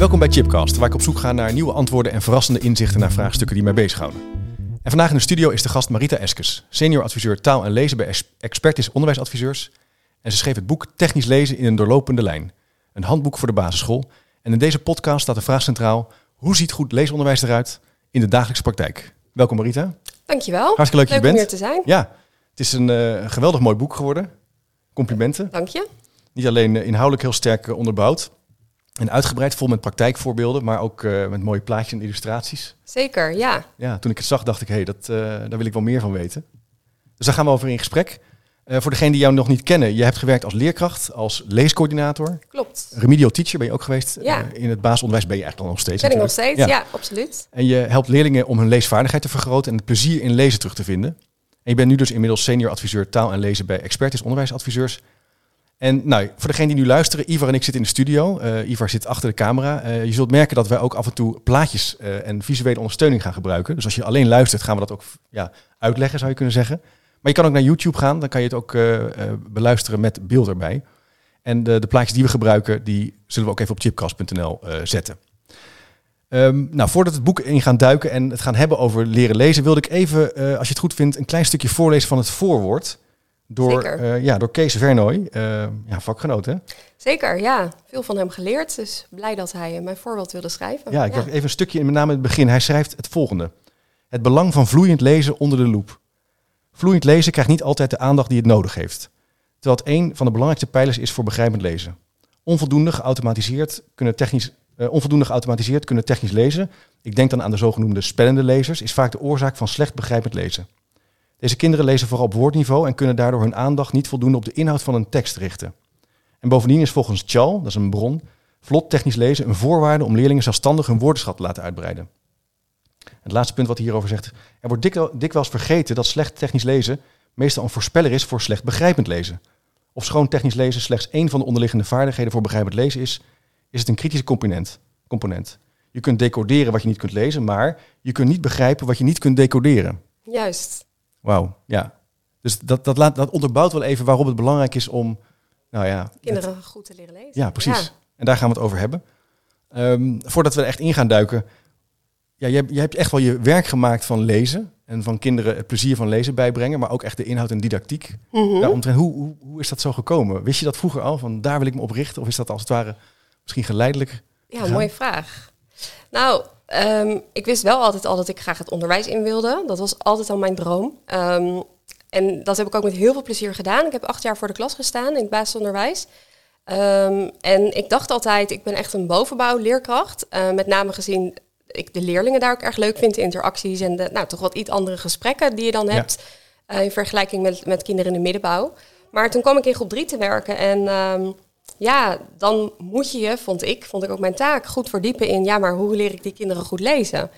Welkom bij Chipcast, waar ik op zoek ga naar nieuwe antwoorden en verrassende inzichten naar vraagstukken die mij bezighouden. En vandaag in de studio is de gast Marita Eskes, senior adviseur taal en lezen bij Expertis Onderwijsadviseurs. En ze schreef het boek Technisch lezen in een doorlopende lijn, een handboek voor de basisschool. En in deze podcast staat de vraag centraal, hoe ziet goed leesonderwijs eruit in de dagelijkse praktijk? Welkom Marita. Dankjewel. Hartstikke leuk dat je bent. om hier te zijn. Ja, het is een uh, geweldig mooi boek geworden. Complimenten. Dank je. Niet alleen uh, inhoudelijk heel sterk uh, onderbouwd en uitgebreid, vol met praktijkvoorbeelden, maar ook met mooie plaatjes en illustraties. Zeker, ja. Ja, toen ik het zag dacht ik, hé, hey, dat, daar wil ik wel meer van weten. Dus daar gaan we over in gesprek. voor degenen die jou nog niet kennen, je hebt gewerkt als leerkracht, als leescoördinator. Klopt. Remedial teacher ben je ook geweest. Ja. in het basisonderwijs ben je eigenlijk nog steeds. Ben ik nog steeds, ja. ja. absoluut. En je helpt leerlingen om hun leesvaardigheid te vergroten en het plezier in lezen terug te vinden. En je bent nu dus inmiddels senior adviseur taal en lezen bij Expertis Onderwijsadviseurs. En nou, voor degenen die nu luisteren, Ivar en ik zitten in de studio. Uh, Ivar zit achter de camera. Uh, je zult merken dat wij ook af en toe plaatjes uh, en visuele ondersteuning gaan gebruiken. Dus als je alleen luistert, gaan we dat ook ja, uitleggen, zou je kunnen zeggen. Maar je kan ook naar YouTube gaan, dan kan je het ook beluisteren met beeld erbij. En de, de, plaatjes die we gebruiken, die zullen we ook even op chipcast.nl zetten. Um, nou, voordat we het boek in gaan duiken en het gaan hebben over leren lezen, wilde ik even, als je het goed vindt, een klein stukje voorlezen van het voorwoord. Door, uh, ja, door Kees Vernooy, uh, ja, vakgenoot hè? Zeker, ja. Veel van hem geleerd, dus blij dat hij mijn voorbeeld wilde schrijven. Ja, ik ja. even een stukje, met name in het begin. Hij schrijft het volgende. Het belang van vloeiend lezen onder de loep. Vloeiend lezen krijgt niet altijd de aandacht die het nodig heeft. Terwijl het een van de belangrijkste pijlers is voor begrijpend lezen. Onvoldoende geautomatiseerd kunnen technisch uh, onvoldoende geautomatiseerd kunnen technisch lezen, ik denk dan aan de zogenoemde spellende lezers, is vaak de oorzaak van slecht begrijpend lezen. Deze kinderen lezen vooral op woordniveau en kunnen daardoor hun aandacht niet voldoende op de inhoud van een tekst richten. En bovendien is volgens Chal, dat is een bron, vlot technisch lezen een voorwaarde om leerlingen zelfstandig hun woordenschat te laten uitbreiden. Het laatste punt wat hij hierover zegt. Er wordt dikwijls vergeten dat slecht technisch lezen meestal een voorspeller is voor slecht begrijpend lezen. Of schoon technisch lezen slechts één van de onderliggende vaardigheden voor begrijpend lezen is, is het een kritische component. component. Je kunt decoderen wat je niet kunt lezen, maar je kunt niet begrijpen wat je niet kunt decoderen. Juist. Wauw, ja. Dus dat, dat, laat, dat onderbouwt wel even waarom het belangrijk is om... Nou ja, Kinderen het, goed te leren lezen. Ja, precies. Ja. En daar gaan we het over hebben. Um, voordat we er echt in gaan duiken... Ja, je, je hebt echt wel je werk gemaakt van lezen. En van kinderen het plezier van lezen bijbrengen. Maar ook echt de inhoud en didactiek. Mm -hmm. Hoe, hoe, hoe is dat zo gekomen? Wist je dat vroeger al? Van daar wil ik me op richten? Of is dat als het ware misschien geleidelijk? Ja, gegaan? mooie vraag. Nou, um, ik wist wel altijd al dat ik graag het onderwijs in wilde. Dat was altijd al mijn droom. Um, en dat heb ik ook met heel veel plezier gedaan. Ik heb acht jaar voor de klas gestaan in het basisonderwijs. Um, en ik dacht altijd, ik ben echt een bovenbouwleerkracht. Uh, met name gezien ik de leerlingen daar ook erg leuk vind, de interacties en de nou, toch wat iets andere gesprekken die je dan hebt. Ja. Uh, in vergelijking met, met kinderen in de middenbouw. Maar toen kwam ik in groep drie te werken en ja, dan moet je je, vond ik, vond ik ook mijn taak, goed verdiepen in, ja, maar hoe leer ik die kinderen goed lezen?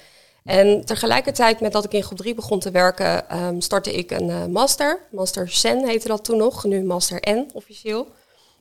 En tegelijkertijd met dat ik in groep 3 begon te werken, um, startte ik een uh, master. Master SEN heette dat toen nog, nu Master N officieel.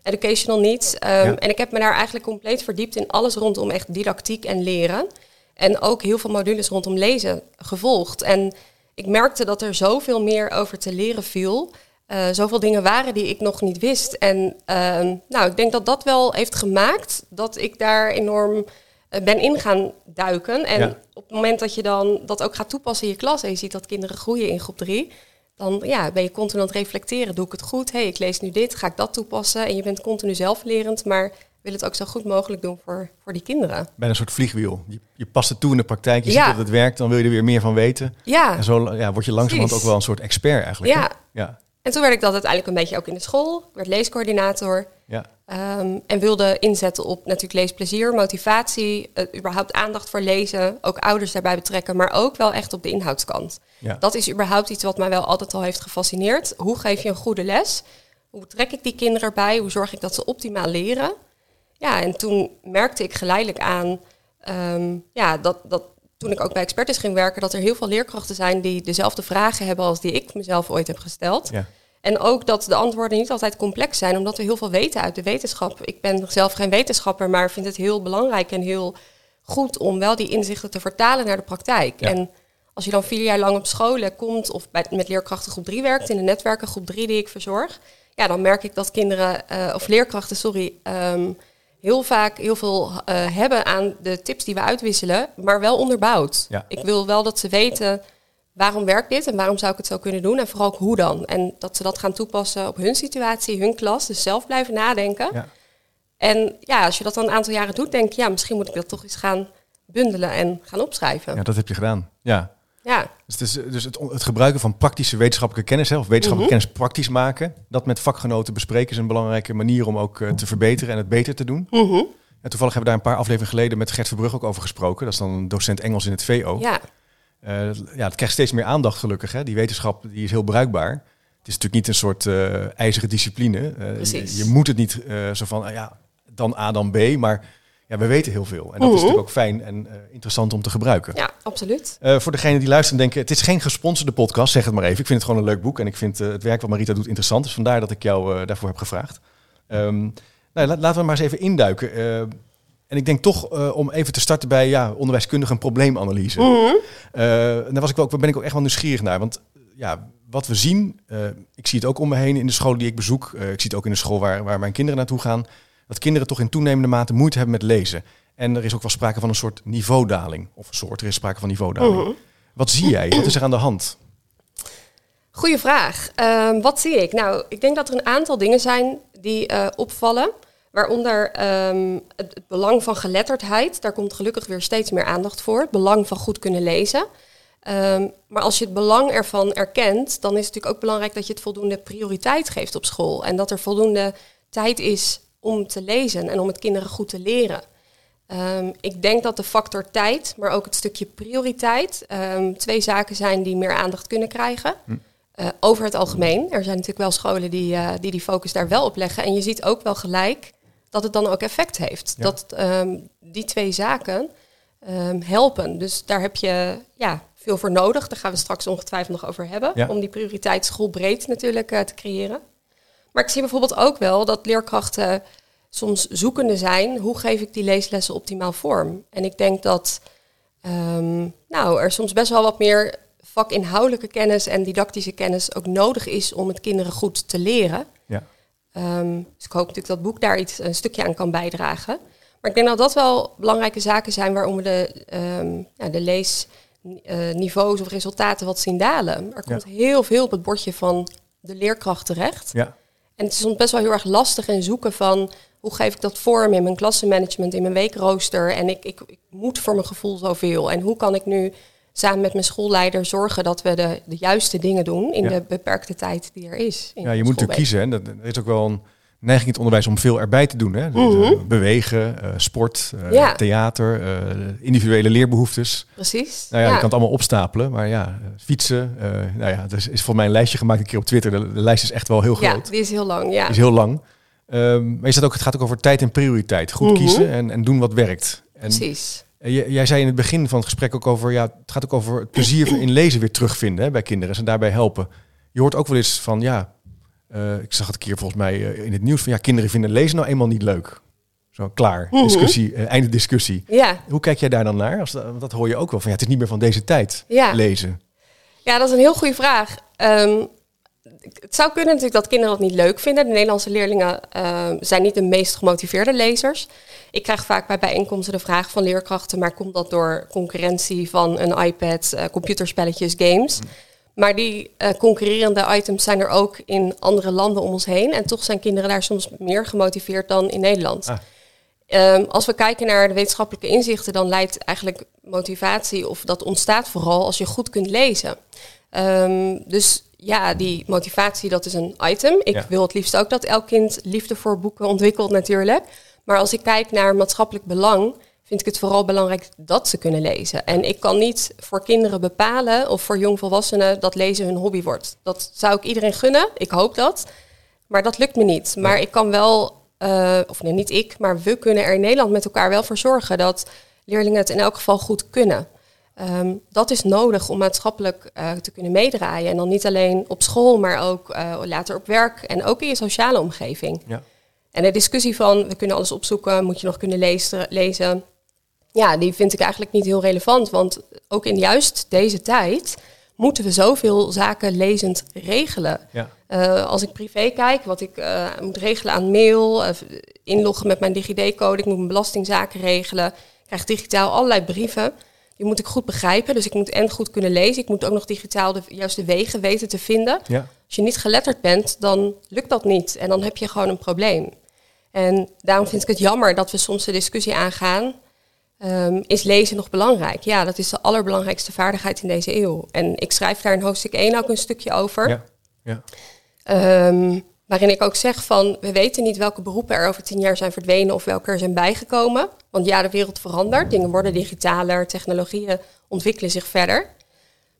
Educational Needs. Um, ja. En ik heb me daar eigenlijk compleet verdiept in alles rondom echt didactiek en leren. En ook heel veel modules rondom lezen gevolgd. En ik merkte dat er zoveel meer over te leren viel. Uh, zoveel dingen waren die ik nog niet wist. En uh, nou, ik denk dat dat wel heeft gemaakt dat ik daar enorm uh, ben in gaan duiken. En ja. op het moment dat je dan dat ook gaat toepassen in je klas en je ziet dat kinderen groeien in groep drie, dan ja, ben je continu aan het reflecteren. Doe ik het goed? hey, ik lees nu dit, ga ik dat toepassen? En je bent continu zelflerend, maar wil het ook zo goed mogelijk doen voor, voor die kinderen. Bij een soort vliegwiel. Je, je past het toe in de praktijk, je ja. ziet dat het werkt, dan wil je er weer meer van weten. Ja. En zo ja, word je langzamerhand ook wel een soort expert eigenlijk. Ja. Hè? ja. En toen werd ik dat uiteindelijk een beetje ook in de school. Ik werd leescoördinator. Ja. Um, en wilde inzetten op natuurlijk leesplezier, motivatie, uh, überhaupt aandacht voor lezen. Ook ouders daarbij betrekken, maar ook wel echt op de inhoudskant. Ja. Dat is überhaupt iets wat mij wel altijd al heeft gefascineerd. Hoe geef je een goede les? Hoe trek ik die kinderen erbij? Hoe zorg ik dat ze optimaal leren? ja, en toen merkte ik geleidelijk aan ehm, ja, dat, dat toen ik ook bij experts ging werken, dat er heel veel leerkrachten zijn die dezelfde vragen hebben als die ik mezelf ooit heb gesteld. Ja. En ook dat de antwoorden niet altijd complex zijn, omdat we heel veel weten uit de wetenschap. Ik ben zelf geen wetenschapper, maar vind het heel belangrijk en heel goed om wel die inzichten te vertalen naar de praktijk. Ja. En als je dan vier jaar lang op scholen komt of bij, met leerkrachten groep 3 werkt, in de netwerken groep 3 die ik verzorg, ja, dan merk ik dat kinderen, eh, of leerkrachten, sorry, ehm, heel vaak heel veel eh, hebben aan de tips die we uitwisselen, maar wel onderbouwd. Ja. Ik wil wel dat ze weten waarom werkt dit en waarom zou ik het zo kunnen doen en vooral ook hoe dan. En dat ze dat gaan toepassen op hun situatie, hun klas, dus zelf blijven nadenken. Ja. En ja, als je dat dan een aantal jaren doet, denk je, ja, misschien moet ik dat toch eens gaan bundelen en gaan opschrijven. ja, dat heb je gedaan. Ja. Ja, Dus, het, is, dus het, het gebruiken van praktische wetenschappelijke kennis, hè, of wetenschappelijke kennis praktisch maken, dat met vakgenoten bespreken is een belangrijke manier om ook eh, te verbeteren en het beter te doen. Mhm. En toevallig hebben we daar een paar afleveringen geleden met Gert Verbrugge ook over gesproken. Dat is dan een docent Engels in het VO. ja, Eh, ja, het krijgt steeds meer aandacht gelukkig. Hè. Die wetenschap die is heel bruikbaar. Het is natuurlijk niet een soort eh ijzeren discipline. Eh, Precies. je, je moet het niet eh, zo van, ah ja, dan A, dan B. Maar ja, we weten heel veel. En dat is Mhm. natuurlijk ook fijn en eh, interessant om te gebruiken. ja, absoluut. Eh, voor degenen die luisteren en denken, het is geen gesponsorde podcast, zeg het maar even. Ik vind het gewoon een leuk boek en ik vind eh, het werk wat Marita doet interessant. Dus vandaar dat ik jou daarvoor heb gevraagd. Ehm, nou, la- laten we maar eens even induiken. En ik denk toch om even te starten bij ja, onderwijskundige probleemanalyse. Mhm. En daar was ik wel, ben ik ook echt wel nieuwsgierig naar. Want ja, wat we zien, ik zie het ook om me heen in de school die ik bezoek. ik zie het ook in de school waar, waar mijn kinderen naartoe gaan. Dat kinderen toch in toenemende mate moeite hebben met lezen. En er is ook wel sprake van een soort niveaudaling. Of een soort, er is sprake van niveaudaling. Mhm. Wat zie jij? Wat is er aan de hand? Goeie vraag. Ehm, wat zie ik? Nou, ik denk dat er een aantal dingen zijn die eh, opvallen. Waaronder ehm, het, het belang van geletterdheid. Daar komt gelukkig weer steeds meer aandacht voor. Het belang van goed kunnen lezen. Ehm, maar als je het belang ervan erkent, dan is het natuurlijk ook belangrijk dat je het voldoende prioriteit geeft op school. En dat er voldoende tijd is om te lezen en om het kinderen goed te leren. Ehm, ik denk dat de factor tijd, maar ook het stukje prioriteit, ehm, twee zaken zijn die meer aandacht kunnen krijgen. Eh, over het algemeen. Er zijn natuurlijk wel scholen die, eh, die die focus daar wel op leggen. En je ziet ook wel gelijk dat het dan ook effect heeft. Ja. Dat ehm, die twee zaken helpen. Dus daar heb je ja, veel voor nodig. Daar gaan we straks ongetwijfeld nog over hebben. Ja. Om die prioriteit schoolbreed natuurlijk eh, te creëren. Maar ik zie bijvoorbeeld ook wel dat leerkrachten soms zoekende zijn. Hoe geef ik die leeslessen optimaal vorm? En ik denk dat ehm, nou, er soms best wel wat meer vakinhoudelijke kennis en didactische kennis ook nodig is om het kinderen goed te leren. Ja. Ehm, dus ik hoop natuurlijk dat het boek daar iets, een stukje aan kan bijdragen. Maar ik denk dat dat wel belangrijke zaken zijn waarom we de, ehm, ja, de leesniveaus of resultaten wat zien dalen. Er komt heel veel op het bordje van de leerkracht terecht. Ja. En het is soms best wel heel erg lastig in zoeken van hoe geef ik dat vorm in mijn klassenmanagement, in mijn weekrooster. En ik, ik, ik moet voor mijn gevoel zoveel. En hoe kan ik nu samen met mijn schoolleider zorgen dat we de, de juiste dingen doen in Ja. de beperkte tijd die er is. ja, je moet natuurlijk kiezen. Hè. Dat- Er is ook wel een neiging in het onderwijs om veel erbij te doen. Hè. Dus, eh, bewegen, eh, sport, eh, Mhm. Ja. theater, individuele leerbehoeftes. Precies. Nou ja, je ja. kan het allemaal opstapelen. Maar ja, fietsen. nou ja, er is, is voor mij een lijstje gemaakt een keer op Twitter. De, de lijst is echt wel heel ja, groot. die is heel lang. Ja. is heel lang. Maar je zegt ook, het gaat ook over tijd en prioriteit. Goed Mhm. kiezen en, en doen wat werkt. En Precies. jij- jij zei in het begin van het gesprek ook over, ja, het gaat ook over het plezier in lezen weer terugvinden hè, bij kinderen. En daarbij helpen. Je hoort ook wel eens van, ja, eh, ik zag het een keer volgens mij eh, in het nieuws van, ja, kinderen vinden lezen nou eenmaal niet leuk. Zo, klaar. Mhm. Discussie, eh, einde discussie. Ja. Hoe kijk jij daar dan naar? Als, dat- want dat hoor je ook wel van, ja, het is niet meer van deze tijd, Ja. lezen. ja, dat is een heel goede vraag. Ehm, het zou kunnen natuurlijk dat kinderen dat niet leuk vinden. De Nederlandse leerlingen ehm, zijn niet de meest gemotiveerde lezers. Ik krijg vaak bij bijeenkomsten de vraag van leerkrachten, maar komt dat door concurrentie van een iPad, computerspelletjes, games? Maar die eh, concurrerende items zijn er ook in andere landen om ons heen. En toch zijn kinderen daar soms meer gemotiveerd dan in Nederland. Ah. Ehm, als we kijken naar de wetenschappelijke inzichten, dan leidt eigenlijk motivatie, of dat ontstaat vooral als je goed kunt lezen. Ehm, dus ja, die motivatie, dat is een item. Ik Ja. wil het liefst ook dat elk kind liefde voor boeken ontwikkelt natuurlijk. Maar als ik kijk naar maatschappelijk belang, vind ik het vooral belangrijk dat ze kunnen lezen. En ik kan niet voor kinderen bepalen of voor jongvolwassenen dat lezen hun hobby wordt. Dat zou ik iedereen gunnen. Ik hoop dat. Maar dat lukt me niet. Maar ik kan wel eh, of nee, niet ik, maar we kunnen er in Nederland met elkaar wel voor zorgen dat leerlingen het in elk geval goed kunnen. Ehm, dat is nodig om maatschappelijk eh, te kunnen meedraaien. En dan niet alleen op school, maar ook eh, later op werk en ook in je sociale omgeving. Ja. En de discussie van we kunnen alles opzoeken, moet je nog kunnen lezen, lezen. Ja, die vind ik eigenlijk niet heel relevant. Want ook in juist deze tijd moeten we zoveel zaken lezend regelen. Ja. Uh, als ik privé kijk, wat ik uh, moet regelen aan mail, uh, inloggen met mijn DigiD-code, ik moet mijn belastingzaken regelen, ik krijg digitaal allerlei brieven. Die moet ik goed begrijpen, dus ik moet en goed kunnen lezen. Ik moet ook nog digitaal de juiste wegen weten te vinden. Ja. Als je niet geletterd bent, dan lukt dat niet en dan heb je gewoon een probleem. En daarom vind ik het jammer dat we soms de discussie aangaan. Um, is lezen nog belangrijk? Ja, dat is de allerbelangrijkste vaardigheid in deze eeuw. En ik schrijf daar in hoofdstuk 1 ook een stukje over. Ja. Ja. Um, waarin ik ook zeg van, we weten niet welke beroepen er over tien jaar zijn verdwenen of welke er zijn bijgekomen. Want ja, de wereld verandert, dingen worden digitaler, technologieën ontwikkelen zich verder.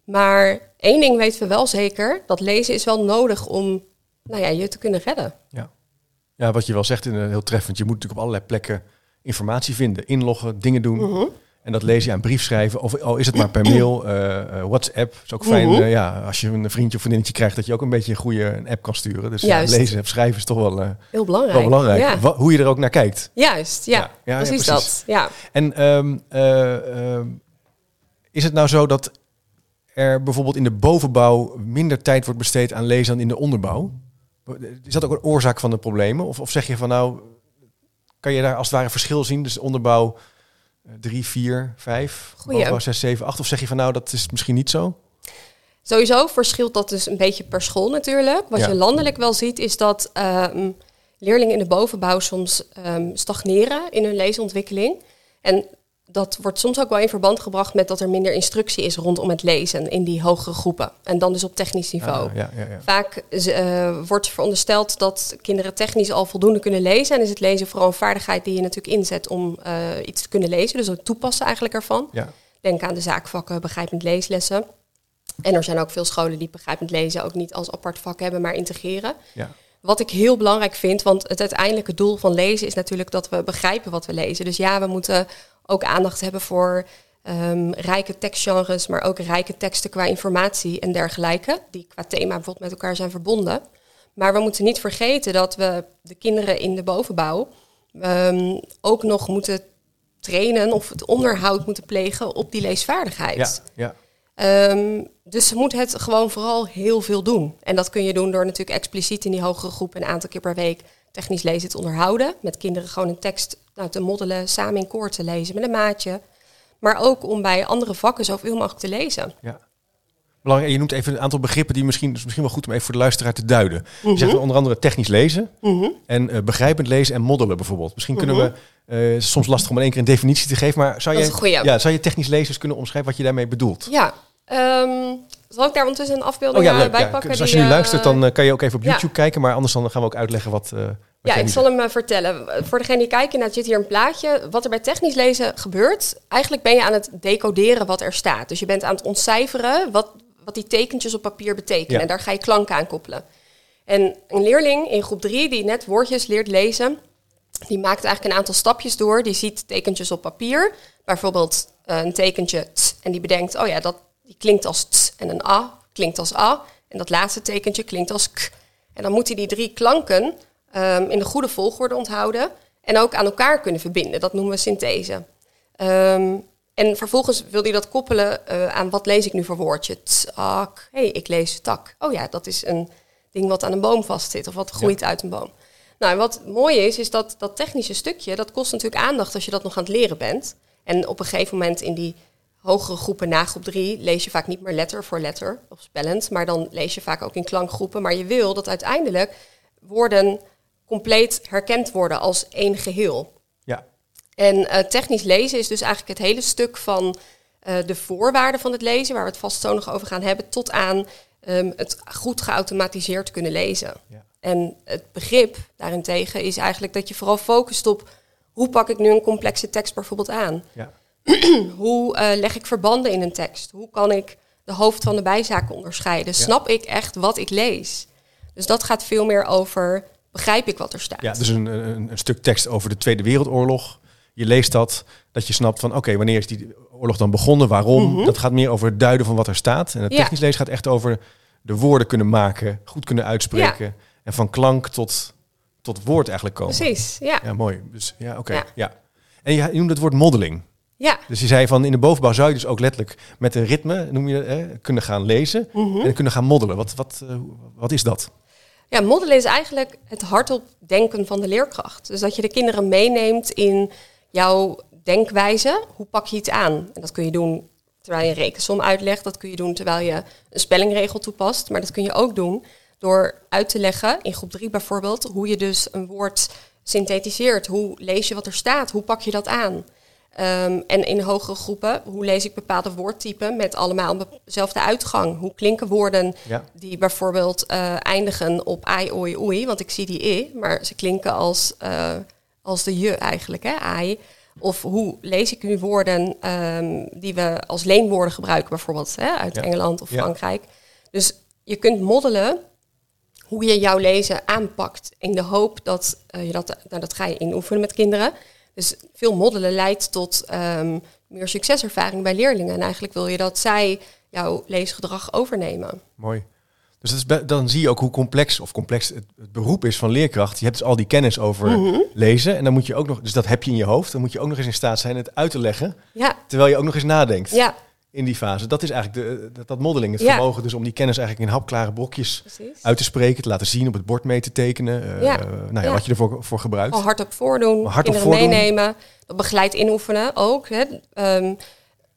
Maar één ding weten we wel zeker, dat lezen is wel nodig om nou ja, je te kunnen redden. Ja. ja, wat je wel zegt, heel treffend. Je moet natuurlijk op allerlei plekken informatie vinden, inloggen, dingen doen. Mhm. En dat lees je aan brief schrijven. Of al is het maar per mail, uh, WhatsApp. is ook fijn. Mhm. Uh, ja, als je een vriendje of vriendinnetje krijgt, dat je ook een beetje een goede een app kan sturen. Dus Juist. lezen en schrijven is toch wel, heel belangrijk. wel belangrijk. Ja. Hoe je er ook naar kijkt. Juist, ja, Ja, ja, ja, precies, precies. dat. Ja. En um, um, is het nou zo dat er bijvoorbeeld in de bovenbouw minder tijd wordt besteed aan lezen dan in de onderbouw? Is dat ook een oorzaak van de problemen? Of, of zeg je van nou, kan je daar als het ware verschil zien? Dus onderbouw 3, 4, 5, bovenbouw 6, 7, 8? Of zeg je van nou, dat is misschien niet zo? Sowieso verschilt dat dus een beetje per school natuurlijk. Wat Ja. je landelijk wel ziet is dat um, leerlingen in de bovenbouw soms um, stagneren in hun leesontwikkeling. En dat wordt soms ook wel in verband gebracht met dat er minder instructie is rondom het lezen in die hogere groepen. En dan dus op technisch niveau. Ah, ja, ja, ja. Vaak uh, wordt verondersteld dat kinderen technisch al voldoende kunnen lezen. En is het lezen vooral een vaardigheid die je natuurlijk inzet om uh, iets te kunnen lezen. Dus het toepassen eigenlijk ervan. Ja. Denk aan de zaakvakken, begrijpend leeslessen. En er zijn ook veel scholen die begrijpend lezen ook niet als apart vak hebben, maar integreren. Ja. Wat ik heel belangrijk vind, want het uiteindelijke doel van lezen is natuurlijk dat we begrijpen wat we lezen. Dus ja, we moeten ook aandacht hebben voor um, rijke tekstgenres, maar ook rijke teksten qua informatie en dergelijke, die qua thema bijvoorbeeld met elkaar zijn verbonden. Maar we moeten niet vergeten dat we de kinderen in de bovenbouw um, ook nog moeten trainen of het onderhoud moeten plegen op die leesvaardigheid. Ja, ja. Um, dus ze moet het gewoon vooral heel veel doen. En dat kun je doen door natuurlijk expliciet in die hogere groep een aantal keer per week technisch lezen te onderhouden. Met kinderen gewoon een tekst nou, te moddelen, samen in koor te lezen met een maatje. Maar ook om bij andere vakken zoveel mogelijk te lezen. Ja. Belangrijk, je noemt even een aantal begrippen die misschien, dus misschien wel goed om even voor de luisteraar te duiden. Mm -hmm. Je zegt onder andere technisch lezen Mm -hmm. en uh, begrijpend lezen en moddelen bijvoorbeeld. Misschien kunnen mm -hmm. we, uh, soms lastig om in één keer een definitie te geven, maar zou je, ja, zou je technisch lezers kunnen omschrijven wat je daarmee bedoelt? Ja, um, zal ik daar ondertussen een afbeelding oh, ja, bij ja. pakken? Dus als je nu uh, luistert, dan uh, kan je ook even op YouTube kijken, maar anders dan gaan we ook uitleggen wat. Wat ja, ik zal hem vertellen. Voor degene die kijken, nou, zit hier een plaatje. Wat er bij technisch lezen gebeurt, eigenlijk ben je aan het decoderen wat er staat. Dus je bent aan het ontcijferen wat, wat die tekentjes op papier betekenen. Ja. En daar ga je klanken aan koppelen. En een leerling in groep 3 die net woordjes leert lezen, die maakt eigenlijk een aantal stapjes door. Die ziet tekentjes op papier, bijvoorbeeld een tekentje t, en die bedenkt, oh ja, dat die klinkt als t en een a klinkt als a en dat laatste tekentje klinkt als k. En dan moet hij die drie klanken um, in de goede volgorde onthouden en ook aan elkaar kunnen verbinden. Dat noemen we synthese. Um, en vervolgens wil hij dat koppelen uh, aan wat lees ik nu voor woordje. Tak. Hé, hey, ik lees tak. Oh ja, dat is een ding wat aan een boom vastzit of wat groeit ja. uit een boom. Nou, en wat mooi is, is dat dat technische stukje, dat kost natuurlijk aandacht als je dat nog aan het leren bent. En op een gegeven moment in die hogere groepen na groep 3 lees je vaak niet meer letter voor letter of spellend, maar dan lees je vaak ook in klankgroepen. Maar je wil dat uiteindelijk woorden compleet herkend worden als één geheel. Ja. En uh, technisch lezen is dus eigenlijk het hele stuk van uh, de voorwaarden van het lezen, waar we het vast zo nog over gaan hebben, tot aan um, het goed geautomatiseerd kunnen lezen. Ja. En het begrip daarentegen is eigenlijk dat je vooral focust op hoe pak ik nu een complexe tekst bijvoorbeeld aan. Ja. hoe uh, leg ik verbanden in een tekst? Hoe kan ik de hoofd van de bijzaken onderscheiden? Ja. Snap ik echt wat ik lees? Dus dat gaat veel meer over begrijp ik wat er staat. Ja, dus een, een, een stuk tekst over de Tweede Wereldoorlog. Je leest dat, dat je snapt van oké, wanneer is die oorlog dan begonnen, waarom? Mhm. Dat gaat meer over het duiden van wat er staat. En het Ja. technisch lezen gaat echt over de woorden kunnen maken, goed kunnen uitspreken. En van klank tot, tot woord eigenlijk komen. Precies, ja. Ja, mooi. Dus ja, oké. Ja. Ja. En je, je noemde het woord modeling. Ja, Dus je zei van in de bovenbouw zou je dus ook letterlijk met een ritme, noem je, hè, kunnen gaan lezen Mhm. en kunnen gaan moddelen. Wat, wat, eh, wat is dat? Ja, moddelen is eigenlijk het hardop denken van de leerkracht. Dus dat je de kinderen meeneemt in jouw denkwijze. Hoe pak je iets aan? En dat kun je doen terwijl je een rekensom uitlegt. Dat kun je doen terwijl je een spellingregel toepast. Maar dat kun je ook doen door uit te leggen, in groep 3 bijvoorbeeld, hoe je dus een woord synthetiseert. Hoe lees je wat er staat? Hoe pak je dat aan? Ehm, en in hogere groepen, hoe lees ik bepaalde woordtypen met allemaal dezelfde uitgang? Hoe klinken woorden Ja. die bijvoorbeeld eh, eindigen op ai, oi, oei, want ik zie die i, maar ze klinken als, eh, als de je eigenlijk, hè, ai. Of hoe lees ik nu woorden ehm, die we als leenwoorden gebruiken, bijvoorbeeld hè, uit Ja. Engeland of Ja. Frankrijk. Dus je kunt moddelen hoe je jouw lezen aanpakt in de hoop dat eh, je dat, nou, dat ga je inoefenen met kinderen. Dus veel moddelen leidt tot ehm, meer succeservaring bij leerlingen. En eigenlijk wil je dat zij jouw leesgedrag overnemen. Mooi. Dus dat is dan zie je ook hoe complex of complex het, het beroep is van leerkracht. Je hebt dus al die kennis over Mhm. lezen en dan moet je ook nog, dus dat heb je in je hoofd, dan moet je ook nog eens in staat zijn het uit te leggen, Ja, terwijl je ook nog eens nadenkt ja, in die fase. Dat is eigenlijk de, dat, dat modeling, het Ja. vermogen dus om die kennis eigenlijk in hapklare brokjes precies. uit te spreken, te laten zien, op het bord mee te tekenen. eh, Ja. nou ja, wat je ervoor voor gebruikt. Al hardop voordoen, hardop kinderen voordoen. meenemen. Dat begeleid inoefenen ook. Hè. Ehm,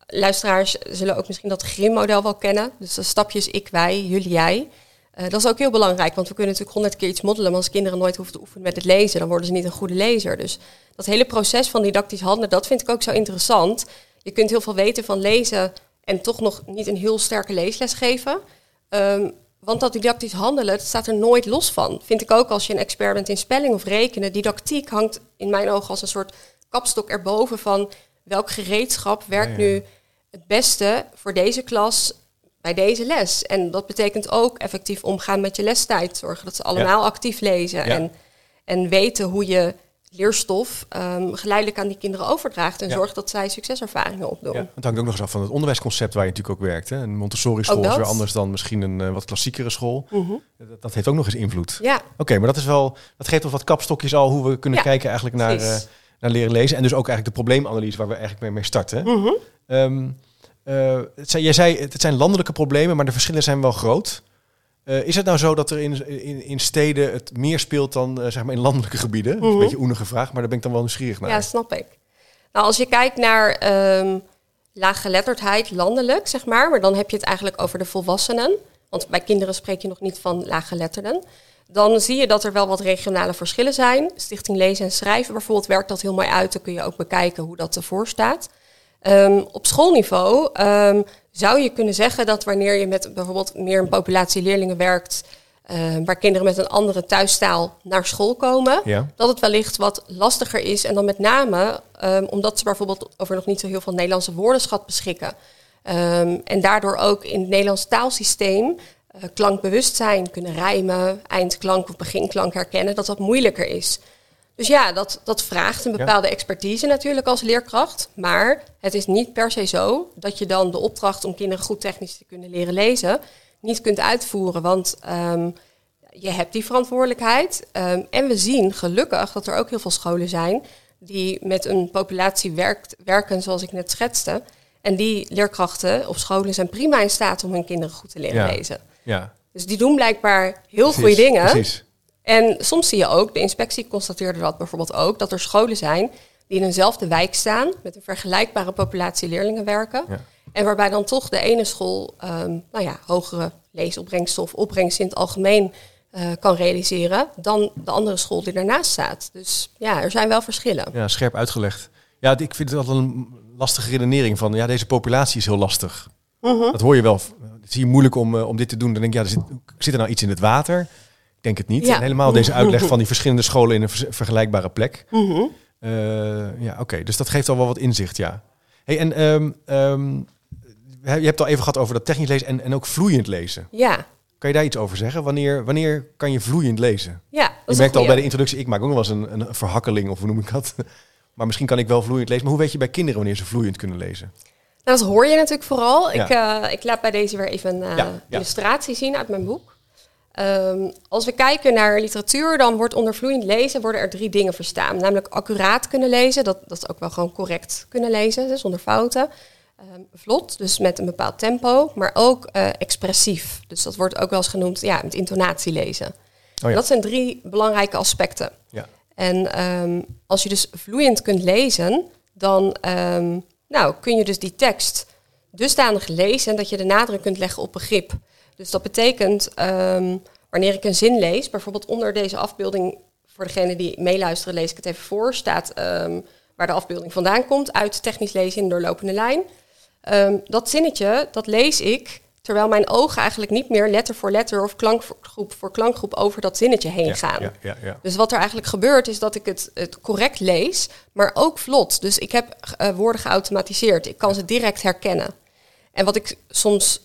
luisteraars zullen ook misschien dat grimmodel wel kennen. Dus de stapjes ik, wij, jullie, jij. Eh, dat is ook heel belangrijk, want we kunnen natuurlijk honderd keer iets moddelen. Maar als kinderen nooit hoeven te oefenen met het lezen, dan worden ze niet een goede lezer. Dus dat hele proces van didactisch handelen, dat vind ik ook zo interessant. Je kunt heel veel weten van lezen en toch nog niet een heel sterke leesles geven. Ehm, want dat didactisch handelen, dat staat er nooit los van. Vind ik ook als je een expert bent in spelling of rekenen. Didactiek hangt in mijn ogen als een soort kapstok erboven van welk gereedschap werkt Ja, ja. nu het beste voor deze klas bij deze les. En dat betekent ook effectief omgaan met je lestijd. Zorgen dat ze allemaal actief lezen. En, en weten hoe je leerstof ehm, geleidelijk aan die kinderen overdraagt. En Ja. zorgt dat zij succeservaringen opdoen. Ja, het hangt ook nog eens af van het onderwijsconcept waar je natuurlijk ook werkt. Hè. Een Montessori-school is weer anders dan misschien een eh, wat klassiekere school. Mhm. Dat, dat heeft ook nog eens invloed. Ja, Oké, maar dat is wel, dat geeft ons wat kapstokjes al hoe we kunnen Ja, kijken eigenlijk naar, eh, naar leren lezen. En dus ook eigenlijk de probleemanalyse waar we eigenlijk mee, mee starten. Mhm. Ehm, eh, het zijn, jij zei, het zijn landelijke problemen, maar de verschillen zijn wel groot. Eh, is het nou zo dat er in, in, in steden het meer speelt dan eh, zeg maar in landelijke gebieden? Dat is een beetje oenige vraag, maar daar ben ik dan wel nieuwsgierig naar. Ja, snap ik. Nou, als je kijkt naar ehm laaggeletterdheid landelijk, zeg maar, maar dan heb je het eigenlijk over de volwassenen. Want bij kinderen spreek je nog niet van laaggeletterden. Dan zie je dat er wel wat regionale verschillen zijn. Stichting Lezen en Schrijven bijvoorbeeld werkt dat heel mooi uit. Dan kun je ook bekijken hoe dat ervoor staat. Ehm, op schoolniveau ehm, zou je kunnen zeggen dat wanneer je met bijvoorbeeld meer een populatie leerlingen werkt, ehm, waar kinderen met een andere thuistaal naar school komen, Ja. dat het wellicht wat lastiger is. En dan met name ehm, omdat ze bijvoorbeeld over nog niet zo heel veel Nederlandse woordenschat beschikken. Ehm, en daardoor ook in het Nederlands taalsysteem eh, klankbewustzijn kunnen rijmen, eindklank of beginklank herkennen, dat dat moeilijker is. Dus ja, dat, dat vraagt een bepaalde expertise natuurlijk als leerkracht. Maar het is niet per se zo dat je dan de opdracht om kinderen goed technisch te kunnen leren lezen niet kunt uitvoeren. Want ehm, je hebt die verantwoordelijkheid. Ehm, en we zien gelukkig dat er ook heel veel scholen zijn die met een populatie werkt, werken zoals ik net schetste. En die leerkrachten op scholen zijn prima in staat om hun kinderen goed te leren Ja. lezen. Ja, Dus die doen blijkbaar heel goede dingen. Precies. En soms zie je ook, de inspectie constateerde dat bijvoorbeeld ook, dat er scholen zijn die in eenzelfde wijk staan, met een vergelijkbare populatie leerlingen werken. Ja. En waarbij dan toch de ene school ehm, nou ja, hogere leesopbrengsten of opbrengst in het algemeen eh, kan realiseren dan de andere school die daarnaast staat. Dus ja, er zijn wel verschillen. Ja, scherp uitgelegd. Ja, ik vind het altijd een lastige redenering van, ja, deze populatie is heel lastig. Mhm. Dat hoor je wel. Het is hier moeilijk om, eh, om dit te doen. Dan denk ik, ja, er zit, zit er nou iets in het water? Ik denk het niet. Ja. En helemaal deze uitleg van die verschillende scholen in een vergelijkbare plek. Mhm. Eh, ja, oké. Dus dat geeft al wel wat inzicht, ja. Hey, en ehm, ehm, je hebt al even gehad over dat technisch lezen en, en ook vloeiend lezen. Ja, Kan je daar iets over zeggen? Wanneer, wanneer kan je vloeiend lezen? ja. Je merkt al bij de introductie, ik maak ook nog wel eens een, een verhakkeling, of hoe noem ik dat? Maar misschien kan ik wel vloeiend lezen. Maar hoe weet je bij kinderen wanneer ze vloeiend kunnen lezen? Nou, dat hoor je natuurlijk vooral. Ja. Ik, eh, ik laat bij deze weer even een eh, Ja, ja. illustratie zien uit mijn boek. Ehm, als we kijken naar literatuur, dan wordt onder vloeiend lezen worden er drie dingen verstaan. Namelijk accuraat kunnen lezen, dat, dat is ook wel gewoon correct kunnen lezen, dus zonder fouten. Ehm, vlot, dus met een bepaald tempo, maar ook eh, expressief. Dus dat wordt ook wel eens genoemd ja, met intonatie lezen. Oh ja. Dat zijn drie belangrijke aspecten. Ja. En ehm, als je dus vloeiend kunt lezen, dan nou, kun je dus die tekst dusdanig lezen dat je de nadruk kunt leggen op begrip. Dus dat betekent, ehm, wanneer ik een zin lees, bijvoorbeeld onder deze afbeelding, voor degene die meeluisteren, lees ik het even voor, staat ehm, waar de afbeelding vandaan komt, uit technisch lezen in de doorlopende lijn. Ehm, dat zinnetje, dat lees ik terwijl mijn ogen eigenlijk niet meer letter voor letter of klankgroep voor klankgroep over dat zinnetje heen Ja, gaan. ja, ja, ja. Dus wat er eigenlijk gebeurt is dat ik het, het correct lees, maar ook vlot. Dus ik heb eh, woorden geautomatiseerd. Ik kan ze direct herkennen. En wat ik soms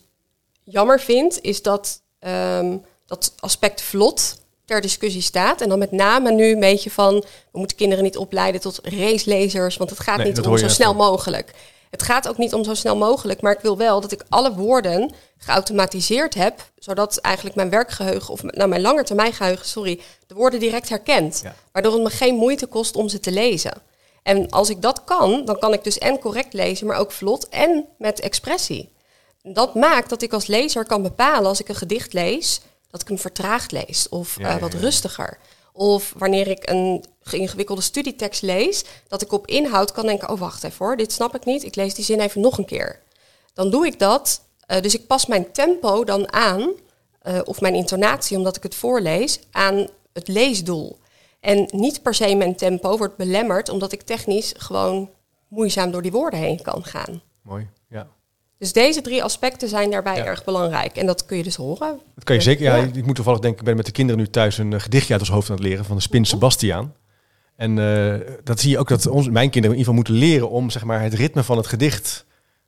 jammer vind, is dat ehm, dat aspect vlot ter discussie staat. En dan met name nu een beetje van, we moeten kinderen niet opleiden tot racelezers, want het gaat Nee, niet om zo snel mogelijk. Het gaat ook niet om zo snel mogelijk, maar ik wil wel dat ik alle woorden geautomatiseerd heb, zodat eigenlijk mijn werkgeheugen, of nou mijn langetermijngeheugen, sorry, de woorden direct herkent. Ja. Waardoor het me geen moeite kost om ze te lezen. En als ik dat kan, dan kan ik dus en correct lezen, maar ook vlot en met expressie. Dat maakt dat ik als lezer kan bepalen als ik een gedicht lees, dat ik hem vertraagd lees of Ja, eh, wat ja. rustiger. Of wanneer ik een ingewikkelde studietekst lees, dat ik op inhoud kan denken, oh wacht even hoor, dit snap ik niet, ik lees die zin even nog een keer. Dan doe ik dat, eh, dus ik pas mijn tempo dan aan, eh, of mijn intonatie, omdat ik het voorlees, aan het leesdoel. En niet per se mijn tempo wordt belemmerd, omdat ik technisch gewoon moeizaam door die woorden heen kan gaan. Mooi. Dus deze drie aspecten zijn daarbij Ja. erg belangrijk. En dat kun je dus horen. Dat kan je zeker. Ja. Ik moet toevallig denken, ik ben met de kinderen nu thuis een eh, gedichtje uit ons hoofd aan het leren van de Spin Sebastiaan. En eh, dat zie je ook dat ons, mijn kinderen in ieder geval moeten leren om zeg maar, het ritme van het gedicht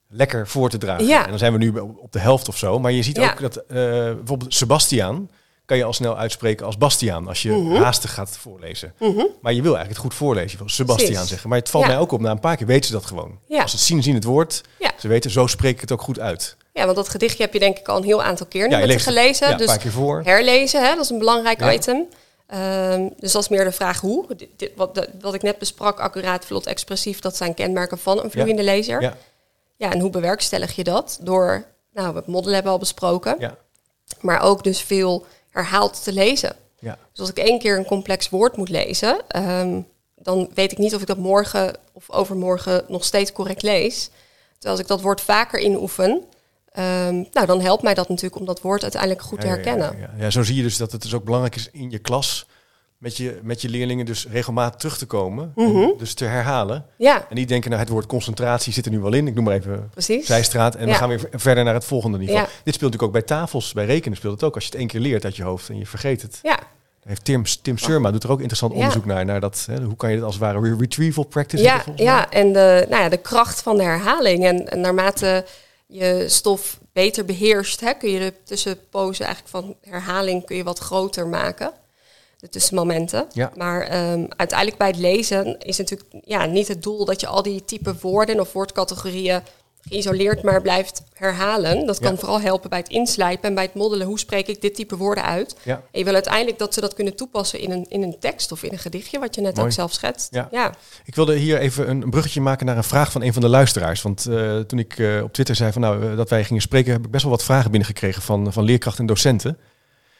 lekker voor te dragen. Ja. En dan zijn we nu op de helft of zo. Maar je ziet Ja. ook dat eh, bijvoorbeeld Sebastiaan kan je al snel uitspreken als Bastiaan als je Mhm. haastig gaat voorlezen. Maar je wil eigenlijk het goed voorlezen. Je wil Sebastiaan zeggen. Maar het valt Ja. mij ook op, na een paar keer weten ze dat gewoon. Ja. Als ze het zien, zien het woord. Ja. Ze weten, zo spreek ik het ook goed uit. Ja, want dat gedichtje heb je denk ik al een heel aantal keer nu met het, gelezen. ja, een dus paar keer voor. herlezen, hè, dat is een belangrijk item. Ehm, dus dat is meer de vraag hoe. Dit, dit- wat, de- wat ik net besprak, accuraat, vlot, expressief, dat zijn kenmerken van een vloeiende lezer. Ja, Ja, en hoe bewerkstellig je dat? Door, nou, het model hebben we al besproken, ja, maar ook dus veel herhaald te lezen. ja. Dus als ik één keer een complex woord moet lezen, ehm, dan weet ik niet of ik dat morgen of overmorgen nog steeds correct lees. Terwijl als ik dat woord vaker inoefen, ehm, nou, dan helpt mij dat natuurlijk om dat woord uiteindelijk goed te ja, herkennen. Ja, ja. zo zie je dus dat het dus ook belangrijk is in je klas met je, met je leerlingen dus regelmatig terug te komen. Mhm. Dus te herhalen. Ja, En niet denken, nou het woord concentratie zit er nu wel in. Ik noem maar even precies. zijstraat. En Ja. dan gaan we weer verder naar het volgende niveau. Ja. Dit speelt natuurlijk ook bij tafels, bij rekenen speelt het ook. Als je het één keer leert uit je hoofd en je vergeet het. Ja, heeft Tim, Tim Surma doet er ook interessant onderzoek naar. naar dat, hè, hoe kan je het als het ware re- retrieval practice ja, ja, en de, nou ja, de kracht van de herhaling. En, en naarmate je stof beter beheerst, hè, kun je de tussenpozen eigenlijk van herhaling kun je wat groter maken. De tussenmomenten. Ja. Maar ehm, uiteindelijk bij het lezen is natuurlijk ja, niet het doel dat je al die type woorden of woordcategorieën geïsoleerd maar blijft herhalen. Dat kan Ja. vooral helpen bij het inslijpen en bij het moddelen. Hoe spreek ik dit type woorden uit? Ja. En je wil uiteindelijk dat ze dat kunnen toepassen in een, in een tekst of in een gedichtje, wat je net Mooi. ook zelf schetst. Ja. ja. Ik wilde hier even een bruggetje maken naar een vraag van een van de luisteraars. Want eh, toen ik eh, op Twitter zei van, nou, eh, dat wij gingen spreken, heb ik best wel wat vragen binnengekregen van, van leerkrachten en docenten.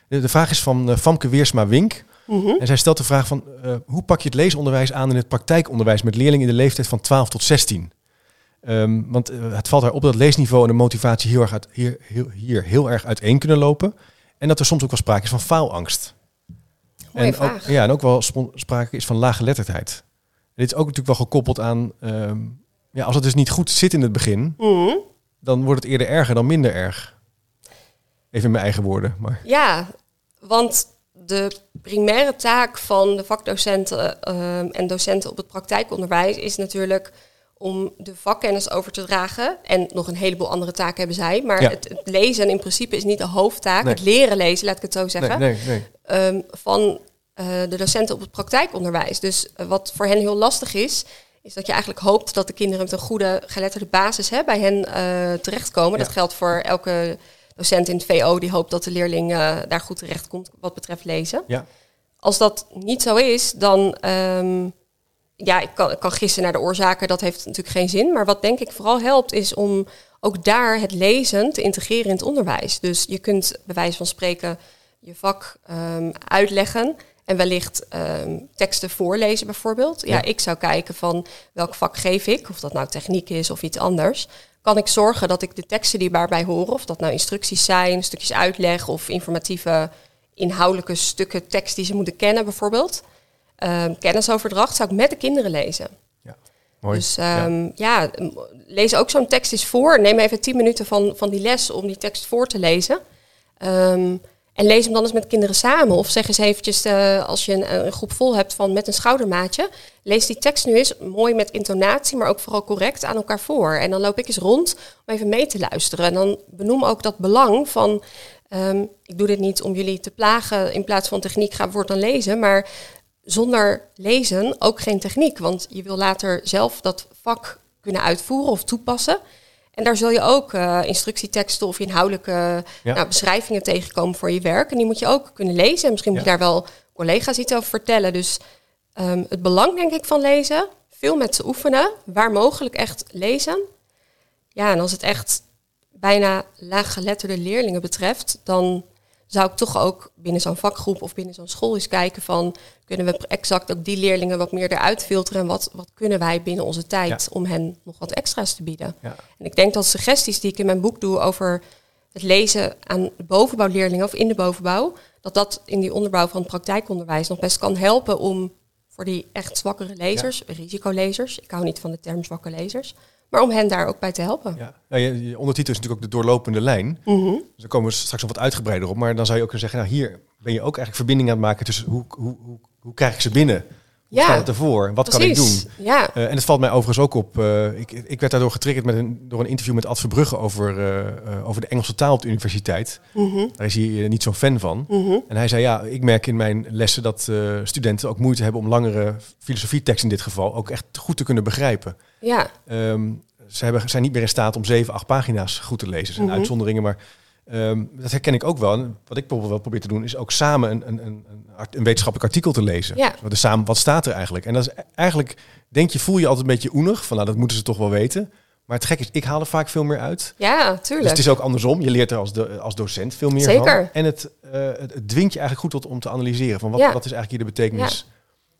De, de vraag is van Famke Weersma-Wink. Mhm. En zij stelt de vraag van, eh, hoe pak je het leesonderwijs aan in het praktijkonderwijs met leerlingen in de leeftijd van 12 tot 16? Ehm, want eh, het valt haar op dat leesniveau en de motivatie heel erg uit, hier, heel, hier heel erg uiteen kunnen lopen. En dat er soms ook wel sprake is van faalangst. Mooie en vraag. Ook, ja, en ook wel sprake is van laaggeletterdheid. En dit is ook natuurlijk wel gekoppeld aan, ehm, ja, als het dus niet goed zit in het begin, Mhm. dan wordt het eerder erger dan minder erg. Even in mijn eigen woorden, maar Ja, want de primaire taak van de vakdocenten ehm, en docenten op het praktijkonderwijs is natuurlijk om de vakkennis over te dragen. En nog een heleboel andere taken hebben zij. Maar Ja. het, het lezen in principe is niet de hoofdtaak. Nee. Het leren lezen, laat ik het zo zeggen. nee, nee, nee. ehm, van eh, de docenten op het praktijkonderwijs. Dus eh, wat voor hen heel lastig is, is dat je eigenlijk hoopt dat de kinderen met een goede geletterde basis hè, bij hen eh, terechtkomen. Ja. Dat geldt voor elke docent in het VO die hoopt dat de leerling eh, daar goed terechtkomt wat betreft lezen. Ja. Als dat niet zo is, dan ehm, ja, ik kan, ik kan gissen naar de oorzaken, dat heeft natuurlijk geen zin. Maar wat denk ik vooral helpt, is om ook daar het lezen te integreren in het onderwijs. Dus je kunt bij wijze van spreken je vak ehm, uitleggen en wellicht ehm, teksten voorlezen bijvoorbeeld. Ja, Ja. ik zou kijken van welk vak geef ik, of dat nou techniek is of iets anders. Kan ik zorgen dat ik de teksten die daarbij horen, of dat nou instructies zijn, stukjes uitleg of informatieve inhoudelijke stukken tekst die ze moeten kennen bijvoorbeeld. Ehm, kennisoverdracht zou ik met de kinderen lezen. Mooi. Dus ehm, ja. m- lees ook zo'n tekst eens voor. Neem even tien minuten van, van die les om die tekst voor te lezen. Ehm, en lees hem dan eens met kinderen samen. Of zeg eens eventjes, eh, als je een, een groep vol hebt van met een schoudermaatje. Lees die tekst nu eens mooi met intonatie, maar ook vooral correct aan elkaar voor. En dan loop ik eens rond om even mee te luisteren. En dan benoem ook dat belang van... ehm, ik doe dit niet om jullie te plagen. In plaats van techniek ga voor dan lezen. Maar zonder lezen ook geen techniek. Want je wil later zelf dat vak kunnen uitvoeren of toepassen. En daar zul je ook eh, instructieteksten of inhoudelijke Ja. nou, beschrijvingen tegenkomen voor je werk. En die moet je ook kunnen lezen. En misschien moet je daar wel collega's iets over vertellen. Dus ehm, het belang, denk ik, van lezen. Veel met ze oefenen. Waar mogelijk echt lezen. Ja, en als het echt bijna laaggeletterde leerlingen betreft, dan zou ik toch ook binnen zo'n vakgroep of binnen zo'n school eens kijken van kunnen we exact ook die leerlingen wat meer eruit filteren en wat, wat kunnen wij binnen onze tijd om hen nog wat extra's te bieden. Ja. En ik denk dat suggesties die ik in mijn boek doe over het lezen aan de bovenbouwleerlingen of in de bovenbouw, dat dat in die onderbouw van het praktijkonderwijs nog best kan helpen om voor die echt zwakkere lezers, risicolezers, ik hou niet van de term zwakke lezers, maar om hen daar ook bij te helpen. Ja. Nou, je, je ondertitel is natuurlijk ook de doorlopende lijn. Mhm. Dus daar komen we straks nog wat uitgebreider op. Maar dan zou je ook kunnen zeggen, nou hier ben je ook eigenlijk verbinding aan het maken tussen hoe, hoe, hoe, hoe krijg ik ze binnen? Ja, staat het ervoor? Wat kan ik doen? Ja, Eh, en het valt mij overigens ook op. eh, ik, ik werd daardoor getriggerd met een, door een interview met Ad Verbrugge over, eh, over de Engelse taal op de universiteit. Mhm. Daar is hij niet zo'n fan van. Mhm. En hij zei, ja, ik merk in mijn lessen dat studenten ook moeite hebben om langere filosofieteksten in dit geval ook echt goed te kunnen begrijpen. ja, Ehm, ze hebben, zijn niet meer in staat om zeven, acht pagina's goed te lezen. Er zijn Mhm. uitzonderingen, maar ehm, dat herken ik ook wel. En wat ik bijvoorbeeld wel probeer te doen, is ook samen een, een, een, een wetenschappelijk artikel te lezen. Ja. Wat, samen, wat staat er eigenlijk? En dat is e- eigenlijk, denk je, voel je altijd een beetje oenig. Van nou, dat moeten ze toch wel weten. Maar het gek is, ik haal er vaak veel meer uit. ja, Dus tuurlijk. het is ook andersom. Je leert er als, als docent veel meer Zeker. van. En het, eh, het, het dwingt je eigenlijk goed tot, om te analyseren. Van wat, Ja. wat is eigenlijk hier de betekenis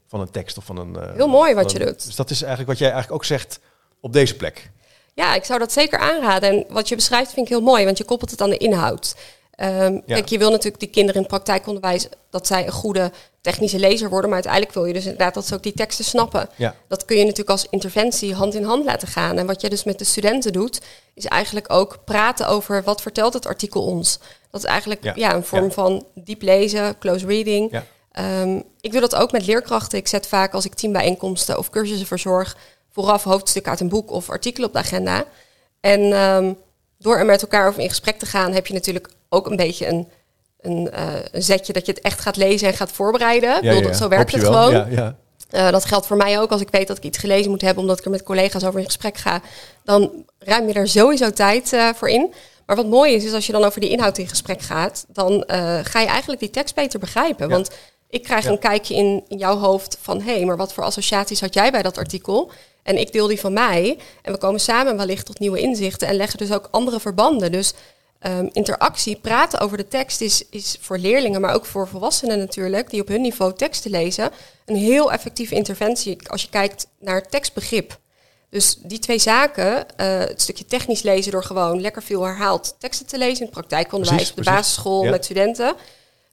van een tekst of van een... eh, Heel mooi wat je doet. Dus dat is eigenlijk wat jij eigenlijk ook zegt op deze plek. Ja, ik zou dat zeker aanraden. En wat je beschrijft vind ik heel mooi, want je koppelt het aan de inhoud. Ehm, Kijk, je wil natuurlijk die kinderen in praktijkonderwijs dat zij een goede technische lezer worden, maar uiteindelijk wil je dus inderdaad dat ze ook die teksten snappen. Ja. Dat kun je natuurlijk als interventie hand in hand laten gaan. En wat je dus met de studenten doet, is eigenlijk ook praten over wat vertelt het artikel ons. Dat is eigenlijk Ja. ja. een vorm van diep lezen, close reading. Ehm, ik doe dat ook met leerkrachten. Ik zet vaak als ik teambijeenkomsten of cursussen verzorg, vooraf hoofdstukken uit een boek of artikelen op de agenda. En ehm, door er met elkaar over in gesprek te gaan, heb je natuurlijk ook een beetje een, een, eh, een zetje dat je het echt gaat lezen en gaat voorbereiden. Ik bedoel, Zo werkt het wel. gewoon. Ja, ja. Eh, dat geldt voor mij ook als ik weet dat ik iets gelezen moet hebben, omdat ik er met collega's over in gesprek ga. Dan ruim je daar sowieso tijd eh, voor in. Maar wat mooi is, is als je dan over die inhoud in gesprek gaat, dan ga je eigenlijk die tekst beter begrijpen. Ja. Want ik krijg Ja. een kijkje in, in jouw hoofd van, hé, hey, maar wat voor associaties had jij bij dat artikel? En ik deel die van mij. En we komen samen wellicht tot nieuwe inzichten en leggen dus ook andere verbanden. Dus ehm, interactie, praten over de tekst is, is voor leerlingen, maar ook voor volwassenen natuurlijk, die op hun niveau teksten lezen, een heel effectieve interventie als je kijkt naar tekstbegrip. Dus die twee zaken, eh, het stukje technisch lezen door gewoon lekker veel herhaald teksten te lezen in het praktijkonderwijs, Precies, op de precies. basisschool Ja. met studenten,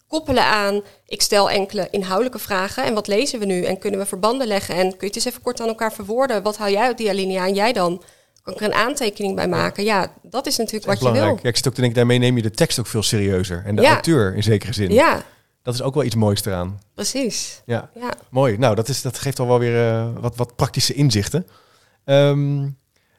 koppelen aan, ik stel enkele inhoudelijke vragen en wat lezen we nu en kunnen we verbanden leggen en kun je het eens even kort aan elkaar verwoorden, wat hou jij uit die alinea en jij dan? Kan ik er een aantekening bij maken? Ja, dat is natuurlijk Dat is wat je wil. Ja, ik zit ook te denken, daarmee neem je de tekst ook veel serieuzer. En de Ja. auteur in zekere zin. Ja, Dat is ook wel iets moois eraan. precies. Ja, Ja. mooi. Nou, dat, is, dat geeft al wel weer eh, wat, wat praktische inzichten. Ehm, laten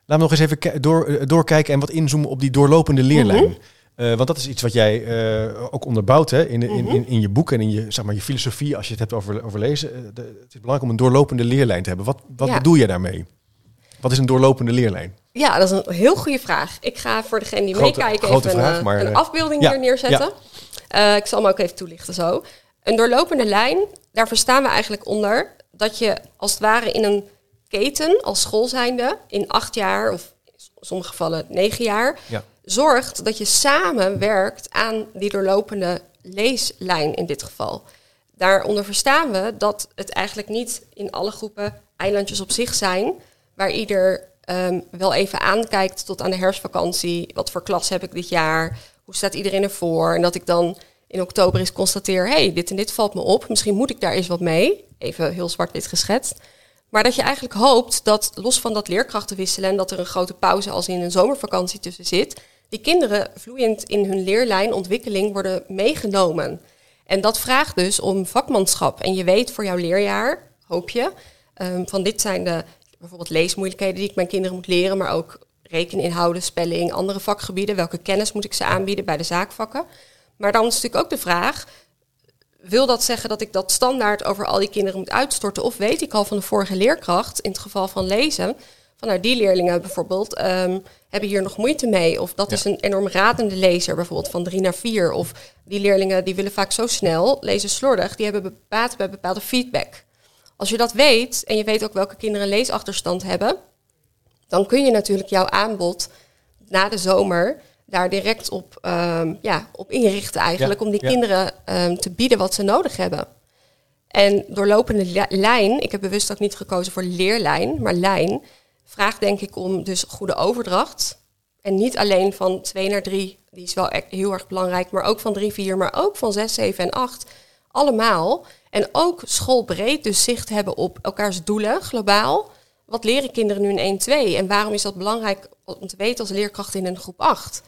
we nog eens even door, eh, doorkijken en wat inzoomen op die doorlopende leerlijn. Mhm. Eh, want dat is iets wat jij eh, ook onderbouwt hè? In, in, Mhm. in, in je boek en in je, zeg maar, je filosofie, als je het hebt over, over lezen. Eh, de- het is belangrijk om een doorlopende leerlijn te hebben. Wat, wat Ja. bedoel je daarmee? Wat is een doorlopende leerlijn? Ja, dat is een heel goede vraag. Ik ga voor degene die Grote- meekijken grote even vraag, een, maar, een afbeelding ja, hier neerzetten. Ik zal hem ook even toelichten zo. Een doorlopende lijn, daar verstaan we eigenlijk onder dat je als het ware in een keten als school zijnde in acht jaar of in sommige gevallen negen jaar Ja. Zorgt dat je samen werkt aan die doorlopende leeslijn in dit geval. Daaronder verstaan we dat het eigenlijk niet in alle groepen eilandjes op zich zijn, waar ieder ehm, wel even aankijkt tot aan de herfstvakantie. Wat voor klas heb ik dit jaar? Hoe staat iedereen ervoor? En dat ik dan in oktober eens constateer, hey, dit en dit valt me op. Misschien moet ik daar eens wat mee. Even heel zwart-wit geschetst. Maar dat je eigenlijk hoopt dat, los van dat leerkrachten wisselen en dat er een grote pauze als in een zomervakantie tussen zit, die kinderen vloeiend in hun leerlijn, ontwikkeling worden meegenomen. En dat vraagt dus om vakmanschap. En je weet voor jouw leerjaar, hoop je, ehm, van dit zijn de bijvoorbeeld leesmoeilijkheden die ik mijn kinderen moet leren, maar ook rekeninhouden, spelling, andere vakgebieden. Welke kennis moet ik ze aanbieden bij de zaakvakken? Maar dan is natuurlijk ook de vraag, wil dat zeggen dat ik dat standaard over al die kinderen moet uitstorten? Of weet ik al van de vorige leerkracht, in het geval van lezen, van nou, die leerlingen bijvoorbeeld ehm, hebben hier nog moeite mee. Of dat Ja. is een enorm radende lezer, bijvoorbeeld van drie naar vier. Of die leerlingen die willen vaak zo snel, lezen slordig, die hebben baat bij bepaalde feedback. Als je dat weet en je weet ook welke kinderen een leesachterstand hebben, dan kun je natuurlijk jouw aanbod na de zomer daar direct op, ehm, ja, op inrichten eigenlijk. Ja, om die ja. kinderen ehm, te bieden wat ze nodig hebben. En doorlopende li- lijn, ik heb bewust ook niet gekozen voor leerlijn, maar lijn, vraagt denk ik om dus goede overdracht. En niet alleen van 2 naar 3, die is wel e- heel erg belangrijk, maar ook van 3, 4, maar ook van 6, 7 en 8. Allemaal. En ook schoolbreed dus zicht hebben op elkaars doelen, globaal. Wat leren kinderen nu in 1, 2? En waarom is dat belangrijk om te weten als leerkracht in een groep 8?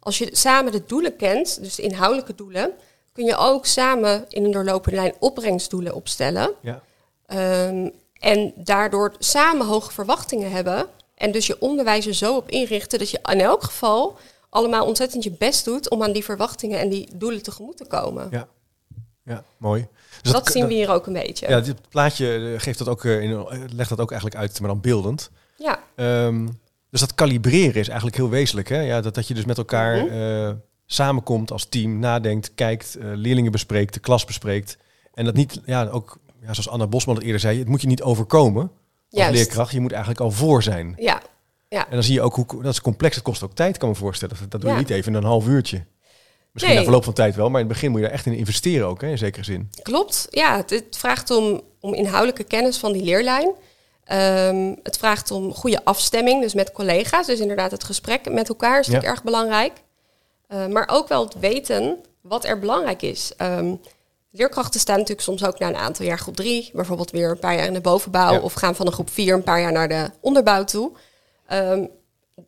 Als je samen de doelen kent, dus de inhoudelijke doelen, kun je ook samen in een doorlopende lijn opbrengstdoelen opstellen. Ja. Ehm, en daardoor samen hoge verwachtingen hebben. En dus je onderwijs er zo op inrichten dat je in elk geval allemaal ontzettend je best doet om aan die verwachtingen en die doelen tegemoet te komen. Ja. Ja, mooi. Dus dat, zien we hier ook een beetje. Ja, dit plaatje eh, geeft dat ook, eh, in, eh, legt dat ook eigenlijk uit, maar dan beeldend. Ja, Ehm, dus dat kalibreren is eigenlijk heel wezenlijk. Hè? Ja, dat, dat je dus met elkaar Mhm. samenkomt als team, nadenkt, kijkt, leerlingen bespreekt, de klas bespreekt. En dat niet, ja, ook ja, zoals Anna Bosman het eerder zei, het moet je niet overkomen als Juist. leerkracht. Je moet eigenlijk al voor zijn. ja, En dan zie je ook hoe dat is complex. Het kost ook tijd, kan me voorstellen. Dat, dat doe je Ja. niet even in een half uurtje. Misschien Nee. na verloop van tijd wel, maar in het begin moet je er echt in investeren ook, hè, in zekere zin. klopt. Ja, het, het vraagt om, om inhoudelijke kennis van die leerlijn. Ehm, het vraagt om goede afstemming, dus met collega's. Dus inderdaad het gesprek met elkaar is Ja. natuurlijk erg belangrijk. Eh, maar ook wel het weten wat er belangrijk is. Ehm, leerkrachten staan natuurlijk soms ook na een aantal jaar groep drie, bijvoorbeeld weer een paar jaar in de bovenbouw, Ja. of gaan van een groep vier een paar jaar naar de onderbouw toe. Ehm,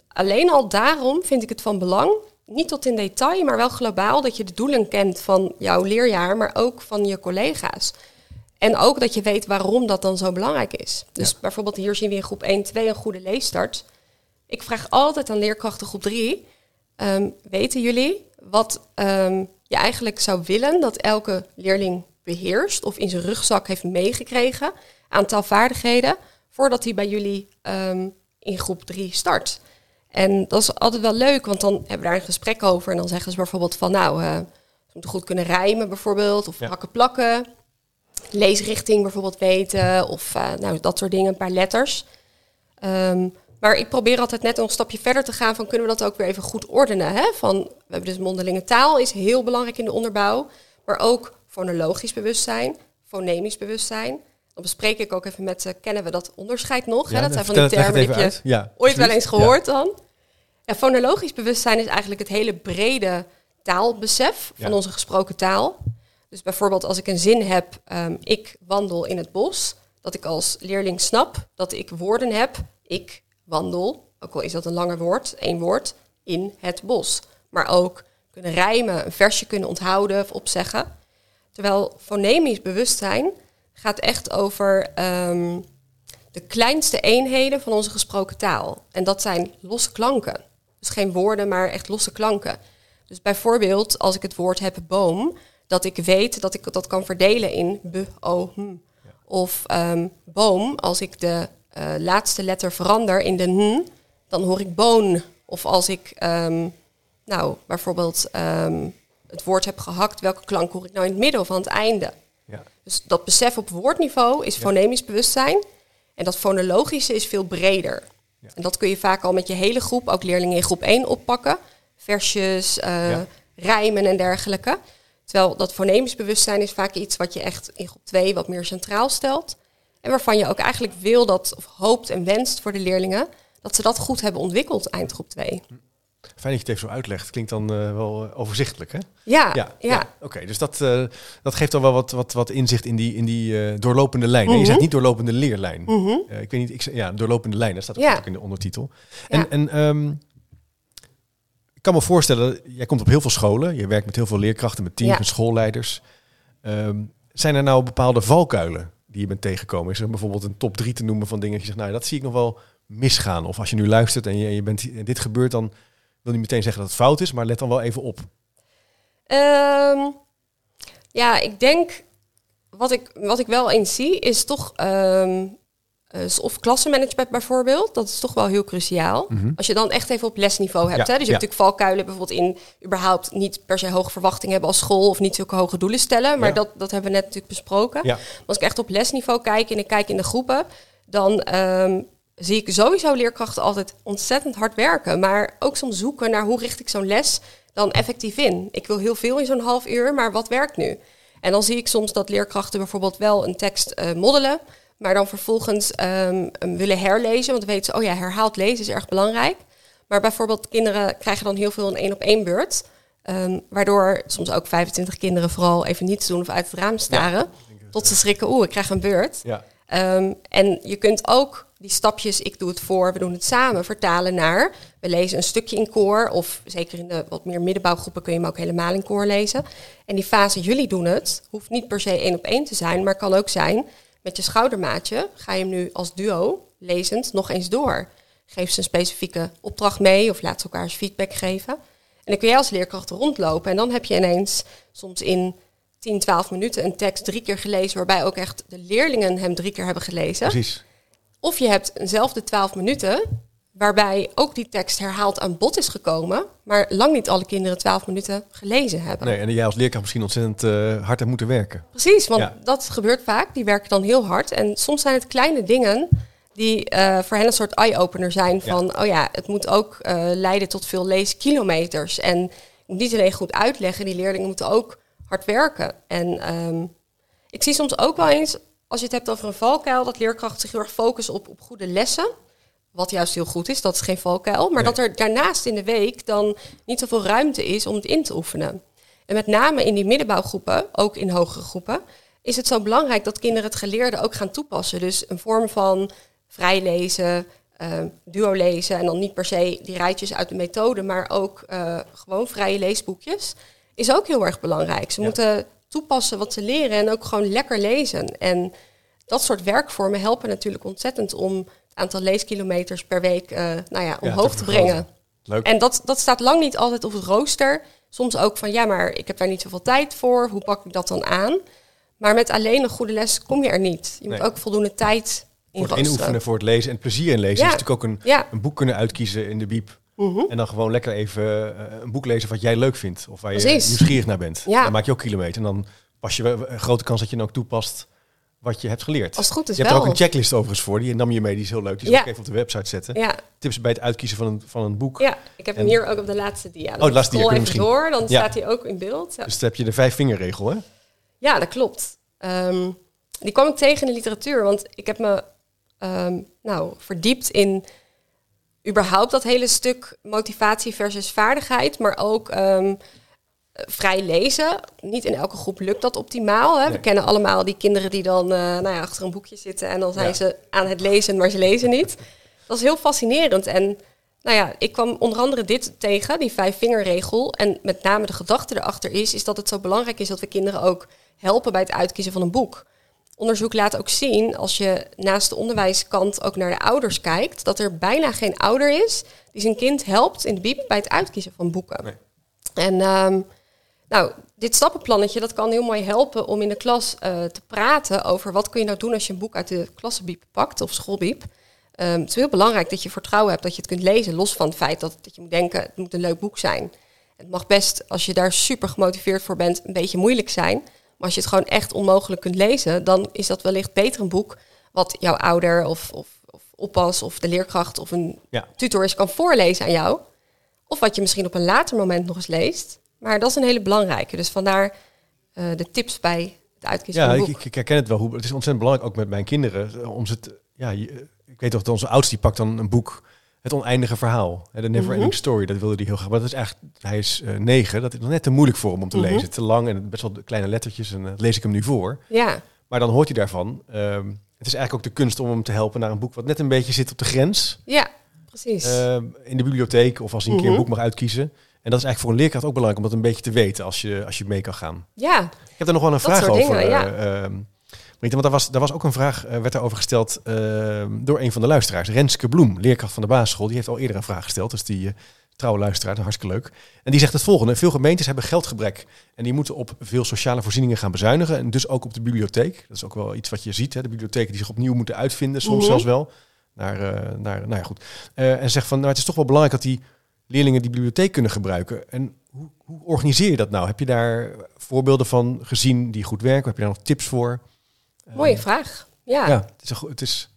alleen al daarom vind ik het van belang, niet tot in detail, maar wel globaal, dat je de doelen kent van jouw leerjaar, maar ook van je collega's. En ook dat je weet waarom dat dan zo belangrijk is. Dus bijvoorbeeld hier zien we in groep 1, 2 een goede leesstart. Ik vraag altijd aan leerkrachten groep 3, ehm, weten jullie wat ehm, je eigenlijk zou willen dat elke leerling beheerst of in zijn rugzak heeft meegekregen aan taalvaardigheden voordat hij bij jullie ehm, in groep 3 start? En dat is altijd wel leuk, want dan hebben we daar een gesprek over en dan zeggen ze bijvoorbeeld van nou, eh, ze moeten goed kunnen rijmen bijvoorbeeld of Ja. hakken plakken leesrichting bijvoorbeeld weten of eh, nou, dat soort dingen, een paar letters. Ehm, maar ik probeer altijd net een stapje verder te gaan van kunnen we dat ook weer even goed ordenen. Hè? Van, we hebben dus mondelinge taal, is heel belangrijk in de onderbouw. Maar ook fonologisch bewustzijn, fonemisch bewustzijn. Dan bespreek ik ook even met ze, kennen we dat onderscheid nog? hè? Dat zijn van die termen die je. Ja, ooit wel eens gehoord dan. Ja, fonologisch bewustzijn is eigenlijk het hele brede taalbesef van onze gesproken taal. Dus bijvoorbeeld als ik een zin heb, ehm, ik wandel in het bos, dat ik als leerling snap dat ik woorden heb, ik wandel, ook al is dat een langer woord, één woord, in het bos. Maar ook kunnen rijmen, een versje kunnen onthouden of opzeggen. Terwijl fonemisch bewustzijn gaat echt over ehm, de kleinste eenheden van onze gesproken taal. En dat zijn losse klanken. Dus geen woorden, maar echt losse klanken. Dus bijvoorbeeld als ik het woord heb boom, dat ik weet dat ik dat kan verdelen in b, o, hm. Of ehm, boom, als ik de eh, laatste letter verander in de n, dan hoor ik boon. Of als ik ehm, nou bijvoorbeeld ehm, het woord heb gehakt, welke klank hoor ik nou in het midden of aan het einde? Ja. Dus dat besef op woordniveau is fonemisch bewustzijn. En dat fonologische is veel breder. En dat kun je vaak al met je hele groep, ook leerlingen in groep 1, oppakken. Versjes, uh, rijmen en dergelijke. Terwijl dat fonemisch bewustzijn is vaak iets wat je echt in groep 2 wat meer centraal stelt. En waarvan je ook eigenlijk wil dat, of hoopt en wenst voor de leerlingen, dat ze dat goed hebben ontwikkeld eind groep 2. Fijn dat je het even zo uitlegt. Klinkt dan uh, wel uh, overzichtelijk, hè? Ja, ja. ja. ja. Oké, dus dat, uh, dat geeft dan wel wat, wat, wat inzicht in die, in die doorlopende lijn. Mm -hmm. Je zegt niet doorlopende leerlijn. Mm -hmm. ik weet niet, ik, ja, doorlopende lijn, dat staat ook, ook in de ondertitel. En, en um, ik kan me voorstellen, jij komt op heel veel scholen. Je werkt met heel veel leerkrachten, met teams, met schoolleiders. Um, zijn er nou bepaalde valkuilen die je bent tegengekomen? Is er bijvoorbeeld een top 3 te noemen van dingen dat je zegt, nou dat zie ik nog wel misgaan. Of als je nu luistert en je, je bent, en dit gebeurt, dan wil niet meteen zeggen dat het fout is, maar let dan wel even op. Um, ja, ik denk wat ik, wat ik wel eens zie is toch um, of klassenmanagement bijvoorbeeld. Dat is toch wel heel cruciaal. Mm -hmm. Als je dan echt even op lesniveau hebt. Ja, hè? Dus je ja. hebt natuurlijk valkuilen bijvoorbeeld in überhaupt niet per se hoge verwachtingen hebben als school of niet zulke hoge doelen stellen. Maar ja. dat, dat hebben we net natuurlijk besproken. Maar als ik echt op lesniveau kijk en ik kijk in de groepen, dan um, zie ik sowieso leerkrachten altijd ontzettend hard werken. Maar ook soms zoeken naar hoe richt ik zo'n les dan effectief in. Ik wil heel veel in zo'n half uur, maar wat werkt nu? En dan zie ik soms dat leerkrachten bijvoorbeeld wel een tekst uh, moddelen, maar dan vervolgens um, willen herlezen. Want dan weten ze, oh ja, herhaald lezen is erg belangrijk. Maar bijvoorbeeld kinderen krijgen dan heel veel een één op één beurt. Um, waardoor soms ook 25 kinderen vooral even niets doen of uit het raam staren. Ja, tot ze schrikken, oeh, ik krijg een beurt. Ja. Um, en je kunt ook die stapjes, ik doe het voor, we doen het samen, vertalen naar. We lezen een stukje in koor, of zeker in de wat meer middenbouwgroepen kun je hem ook helemaal in koor lezen. En die fase, jullie doen het, hoeft niet per se één op één te zijn, maar kan ook zijn met je schoudermaatje. Ga je hem nu als duo lezend nog eens door. Geef ze een specifieke opdracht mee of laat ze elkaar eens feedback geven. En dan kun jij als leerkracht rondlopen en dan heb je ineens soms in 10, 12 minuten een tekst drie keer gelezen, waarbij ook echt de leerlingen hem drie keer hebben gelezen. Precies. Of je hebt eenzelfde 12 minuten, waarbij ook die tekst herhaald aan bod is gekomen, maar lang niet alle kinderen 12 minuten gelezen hebben. Nee, en jij als leerkracht misschien ontzettend uh, hard hebt moeten werken. Precies, want ja. dat gebeurt vaak. Die werken dan heel hard. En soms zijn het kleine dingen die uh, voor hen een soort eye-opener zijn van, ja. oh ja, het moet ook uh, leiden tot veel leeskilometers. En ik moet niet alleen goed uitleggen, die leerlingen moeten ook hard werken. En um, ik zie soms ook wel eens, als je het hebt over een valkuil, dat leerkrachten zich heel erg focussen op, op goede lessen. Wat juist heel goed is, dat is geen valkuil. Maar nee. dat er daarnaast in de week dan niet zoveel ruimte is om het in te oefenen. En met name in die middenbouwgroepen, ook in hogere groepen, is het zo belangrijk dat kinderen het geleerde ook gaan toepassen. Dus een vorm van vrij lezen, uh, duo lezen en dan niet per se die rijtjes uit de methode, maar ook uh, gewoon vrije leesboekjes, is ook heel erg belangrijk. Ze ja. moeten toepassen wat ze leren en ook gewoon lekker lezen. En dat soort werkvormen helpen natuurlijk ontzettend om aantal leeskilometers per week uh, nou ja, omhoog ja, te, brengen. Leuk. En dat, dat staat lang niet altijd op het rooster. Soms ook van ja, maar ik heb daar niet zoveel tijd voor. Hoe pak ik dat dan aan? Maar met alleen een goede les kom je er niet. Je nee. moet ook voldoende tijd in Voor het inoefenen, voor het lezen en plezier in lezen. Ja. is natuurlijk ook een, ja. een boek kunnen uitkiezen in de biep. -hmm. En dan gewoon lekker even uh, een boek lezen wat jij leuk vindt. Of waar je Precies. nieuwsgierig naar bent. Ja. Dan maak je ook kilometer. En dan pas je een grote kans dat je dan ook toepast wat je hebt geleerd. Als het goed is je hebt wel. er ook een checklist overigens voor. Die nam je mee, die is heel leuk. Die zal ja. ik even op de website zetten. Ja. Tips bij het uitkiezen van een, van een boek. Ja, ik heb en... hem hier ook op de laatste dia. Oh, de laatste dia. even misschien... door, dan ja. staat hij ook in beeld. Ja. Dus dan heb je de vijf vingerregel, hè? Ja, dat klopt. Um, die kwam ik tegen in de literatuur, want ik heb me um, nou, verdiept in überhaupt dat hele stuk motivatie versus vaardigheid, maar ook um, vrij lezen. Niet in elke groep lukt dat optimaal. Hè? Nee. We kennen allemaal die kinderen die dan uh, nou ja, achter een boekje zitten en dan zijn ja. ze aan het lezen, maar ze lezen niet. Dat is heel fascinerend. En nou ja, ik kwam onder andere dit tegen, die vijfvingerregel. En met name de gedachte erachter is, is dat het zo belangrijk is dat we kinderen ook helpen bij het uitkiezen van een boek. Onderzoek laat ook zien, als je naast de onderwijskant ook naar de ouders kijkt, dat er bijna geen ouder is die zijn kind helpt in de biep bij het uitkiezen van boeken. Nee. En ehm, nou, dit stappenplannetje dat kan heel mooi helpen om in de klas eh, te praten over wat kun je nou doen als je een boek uit de klassenbiep pakt of schoolbiep. Ehm, het is heel belangrijk dat je vertrouwen hebt dat je het kunt lezen, los van het feit dat, dat je moet denken het moet een leuk boek zijn. Het mag best, als je daar super gemotiveerd voor bent, een beetje moeilijk zijn. Maar als je het gewoon echt onmogelijk kunt lezen, dan is dat wellicht beter een boek wat jouw ouder of, of, of oppas of de leerkracht of een Ja. tutor eens kan voorlezen aan jou. Of wat je misschien op een later moment nog eens leest. Maar dat is een hele belangrijke. Dus vandaar eh, de tips bij het uitkiezen Ja, van boek. ik, ik herken het wel. Hoe, het is ontzettend belangrijk, ook met mijn kinderen, eh, om ze te, ja, ik weet toch, dat onze oudste die pakt dan een boek, Het Oneindige Verhaal, de Never Mhm. Ending Story, dat wilde hij heel graag. Maar dat is eigenlijk, hij is eh, negen, dat is nog net te moeilijk voor hem om te Mhm. lezen. Te lang en best wel kleine lettertjes en dat lees ik hem nu voor. Ja, Maar dan hoort hij daarvan. ehm, het is eigenlijk ook de kunst om hem te helpen naar een boek wat net een beetje zit op de grens. ja, precies. Ehm, in de bibliotheek of als hij een keer een Mhm. boek mag uitkiezen. En dat is eigenlijk voor een leerkracht ook belangrijk om dat een beetje te weten als je, als je mee kan gaan. ja, Ik heb daar nog wel een vraag over. dingen, ja. eh, ehm, want daar was, daar was ook een vraag, eh, werd daarover gesteld ehm, door een van de luisteraars. Renske Bloem, leerkracht van de basisschool. Die heeft al eerder een vraag gesteld. Dus die eh, trouwe luisteraar, hartstikke leuk. En die zegt het volgende. Veel gemeentes hebben geldgebrek. En die moeten op veel sociale voorzieningen gaan bezuinigen. En dus ook op de bibliotheek. Dat is ook wel iets wat je ziet. Hè? De bibliotheken die zich opnieuw moeten uitvinden. Soms Mhm. zelfs wel. Naar, naar, nou ja, goed. En zegt van, nou, het is toch wel belangrijk dat die leerlingen die bibliotheek kunnen gebruiken. En hoe, hoe organiseer je dat nou? Heb je daar voorbeelden van gezien die goed werken? Heb je daar nog tips voor? mooie Eh, vraag. Ja, Ja, het is, een, het is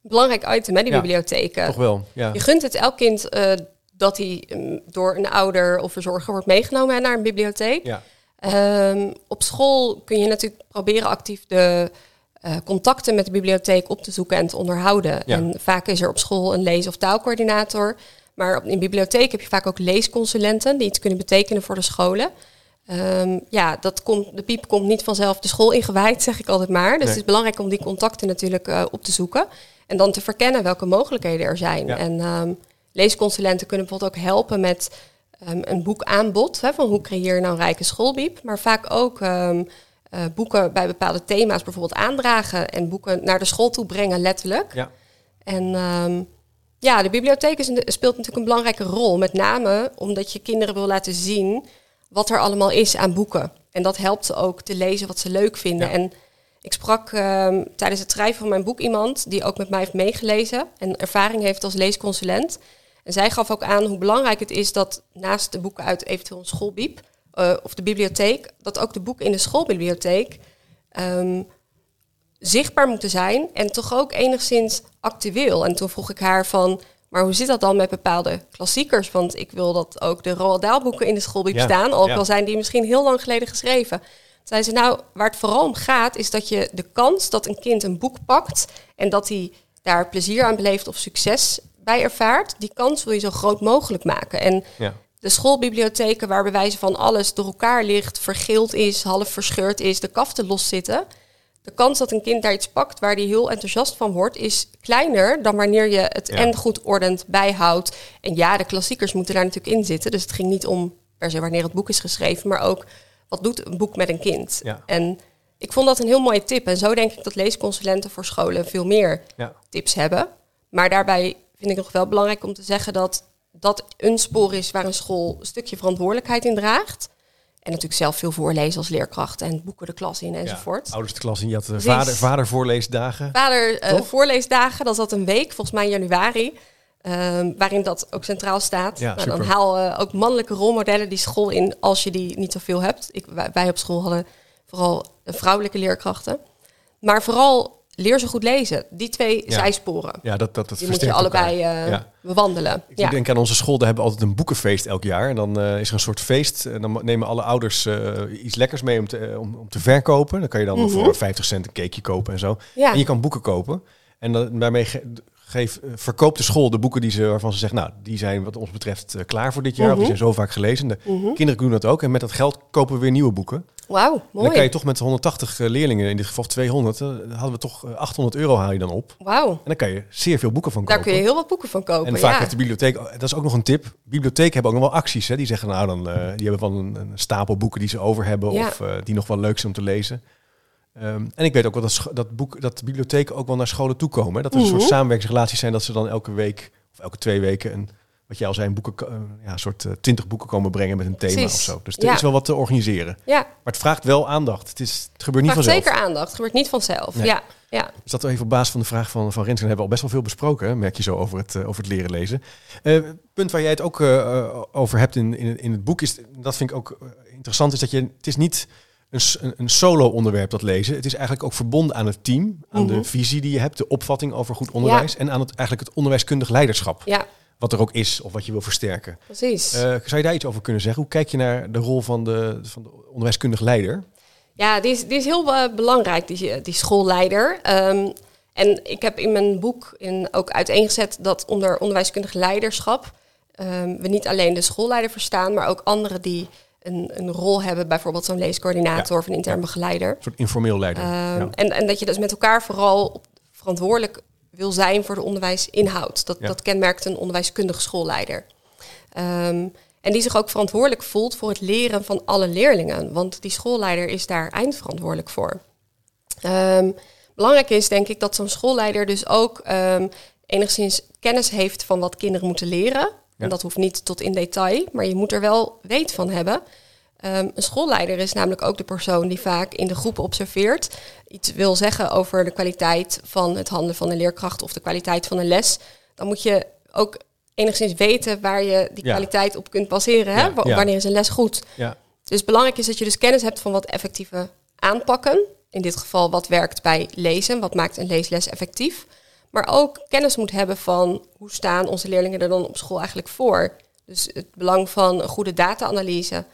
belangrijk item, hè, die Ja, bibliotheken. toch wel. Ja. Je gunt het elk kind eh, dat hij mm, door een ouder of verzorger wordt meegenomen hè, naar een bibliotheek. Ja. Ehm, op school kun je natuurlijk proberen actief de eh, contacten met de bibliotheek op te zoeken en te onderhouden. Ja. En vaak is er op school een lees- of taalcoördinator. Maar in bibliotheek heb je vaak ook leesconsulenten die iets kunnen betekenen voor de scholen. Ehm, ja, dat komt, de piep komt niet vanzelf de school ingewijd, zeg ik altijd maar. Dus Nee. het is belangrijk om die contacten natuurlijk eh, op te zoeken. En dan te verkennen welke mogelijkheden er zijn. Ja. En ehm, leesconsulenten kunnen bijvoorbeeld ook helpen met ehm, een boekaanbod. Hè, van hoe creëer je nou een rijke schoolbiep. Maar vaak ook eh, boeken bij bepaalde thema's bijvoorbeeld aandragen. En boeken naar de school toe brengen, letterlijk. Ja. En ja, de bibliotheek is een- speelt natuurlijk een belangrijke rol. Met name omdat je kinderen wil laten zien wat er allemaal is aan boeken. En dat helpt ze ook te lezen wat ze leuk vinden. Ja. En ik sprak ehm, tijdens het schrijven van mijn boek iemand die ook met mij heeft meegelezen en ervaring heeft als leesconsulent. En zij gaf ook aan hoe belangrijk het is dat naast de boeken uit eventueel een schoolbiep eh, of de bibliotheek, dat ook de boeken in de schoolbibliotheek ehm, zichtbaar moeten zijn en toch ook enigszins actueel. En toen vroeg ik haar van, maar hoe zit dat dan met bepaalde klassiekers? Want ik wil dat ook de Roald Dahl boeken in de schoolbiep Ja, staan, ja. al zijn die misschien heel lang geleden geschreven. Toen zei ze, nou, waar het vooral om gaat, is dat je de kans dat een kind een boek pakt en dat hij daar plezier aan beleeft of succes bij ervaart, die kans wil je zo groot mogelijk maken. En Ja. de schoolbibliotheken waar bij wijze van alles door elkaar ligt, vergeeld is, half verscheurd is, de kaften loszitten. De kans dat een kind daar iets pakt waar hij heel enthousiast van wordt, is kleiner dan wanneer je het Ja. en goed ordend bijhoudt. En ja, de klassiekers moeten daar natuurlijk in zitten. Dus het ging niet om per se wanneer het boek is geschreven, maar ook wat doet een boek met een kind. Ja. En ik vond dat een heel mooie tip. En zo denk ik dat leesconsulenten voor scholen veel meer Ja. tips hebben. Maar daarbij vind ik nog wel belangrijk om te zeggen dat dat een spoor is waar een school een stukje verantwoordelijkheid in draagt. Natuurlijk zelf veel voorlezen als leerkracht en boeken de klas in enzovoort. Ja, ouders de klas in. Je had Precies. vader, vader voorleesdagen. Vader eh, voorleesdagen, dat zat een week, volgens mij in januari. ehm, waarin dat ook centraal staat. Ja, nou, dan haal eh, ook mannelijke rolmodellen die school in als je die niet zoveel hebt. Ik, wij op school hadden vooral vrouwelijke leerkrachten. Maar vooral leer ze goed lezen. Die twee Ja. zijsporen. Ja, dat, dat, dat Die moet je allebei eh, Ja. bewandelen. Ik Ja. denk aan onze school, daar hebben we altijd een boekenfeest elk jaar. En dan eh, is er een soort feest. En dan nemen alle ouders eh, iets lekkers mee om te, eh, om, om te verkopen. Dan kan je dan Mhm. voor 50 cent een cakeje kopen en zo. Ja. En je kan boeken kopen. En dan, daarmee geef, eh, verkoopt de school de boeken die ze, waarvan ze zegt... nou, die zijn wat ons betreft eh, klaar voor dit jaar. Of die Mhm. zijn zo vaak gelezen. De Mhm. kinderen doen dat ook. En met dat geld kopen we weer nieuwe boeken. Wauw, En mooi. dan kan je toch met 180 leerlingen, in dit geval 200... eh, hadden we toch eh, 800 euro haal je dan op. Wauw, En dan kan je zeer veel boeken van daar kopen. kun je heel wat boeken van kopen. En vaak ja. heeft de bibliotheek, dat is ook nog een tip. Bibliotheken hebben ook nog wel acties. Hè? Die zeggen nou dan, eh, die hebben van een, een stapel boeken die ze over hebben Ja. of eh, die nog wel leuk zijn om te lezen. Ehm, en ik weet ook wel dat, dat, boek, dat bibliotheken ook wel naar scholen toe komen. Hè? Dat er een Mhm. soort samenwerkingsrelaties zijn dat ze dan elke week of elke twee weken een wat jij al zei, een boeken, ja, een soort eh, twintig boeken komen brengen met een thema Precies. of zo. Dus er Ja. is wel wat te organiseren. Ja, Maar het vraagt wel aandacht. Het, is, het gebeurt niet vanzelf. zeker aandacht. Het gebeurt niet vanzelf. Nee. Ja, ja. Dus dat even op basis van de vraag van, van Rens. En hebben we al best wel veel besproken, hè, merk je zo, over het, eh, over het leren lezen. Eh, het punt waar jij het ook over hebt in, in, in het boek, is, dat vind ik ook interessant, is dat je, het is niet een, een, een solo onderwerp dat lezen. Het is eigenlijk ook verbonden aan het team, aan de Mhm. visie die je hebt, de opvatting over goed onderwijs en aan het, eigenlijk het onderwijskundig leiderschap. ja Wat er ook is of wat je wil versterken. precies. Eh, zou je daar iets over kunnen zeggen? Hoe kijk je naar de rol van de, van de onderwijskundig leider? Ja, die is, die is heel eh, belangrijk, die, die schoolleider. Ehm, en ik heb in mijn boek in, ook uiteengezet dat onder onderwijskundig leiderschap ehm, we niet alleen de schoolleider verstaan, maar ook anderen die een, een rol hebben, bijvoorbeeld zo'n leescoördinator of een intern begeleider. Een soort informeel leider. Ehm, en, en dat je dus met elkaar vooral verantwoordelijk wil zijn voor de onderwijsinhoud. Dat, dat kenmerkt een onderwijskundige schoolleider. Ehm, en die zich ook verantwoordelijk voelt voor het leren van alle leerlingen. Want die schoolleider is daar eindverantwoordelijk voor. Ehm, belangrijk is denk ik dat zo'n schoolleider dus ook enigszins kennis heeft van wat kinderen moeten leren. En dat hoeft niet tot in detail, maar je moet er wel weet van hebben. Ehm, een schoolleider is namelijk ook de persoon die vaak in de groepen observeert, iets wil zeggen over de kwaliteit van het handelen van een leerkracht of de kwaliteit van een les. Dan moet je ook enigszins weten waar je die Ja. kwaliteit op kunt baseren. Hè? Ja, Wa- ja. Wanneer is een les goed? ja. Dus belangrijk is dat je dus kennis hebt van wat effectieve aanpakken. In dit geval wat werkt bij lezen, wat maakt een leesles effectief. Maar ook kennis moet hebben van hoe staan onze leerlingen er dan op school eigenlijk voor. Dus het belang van een goede data-analyse.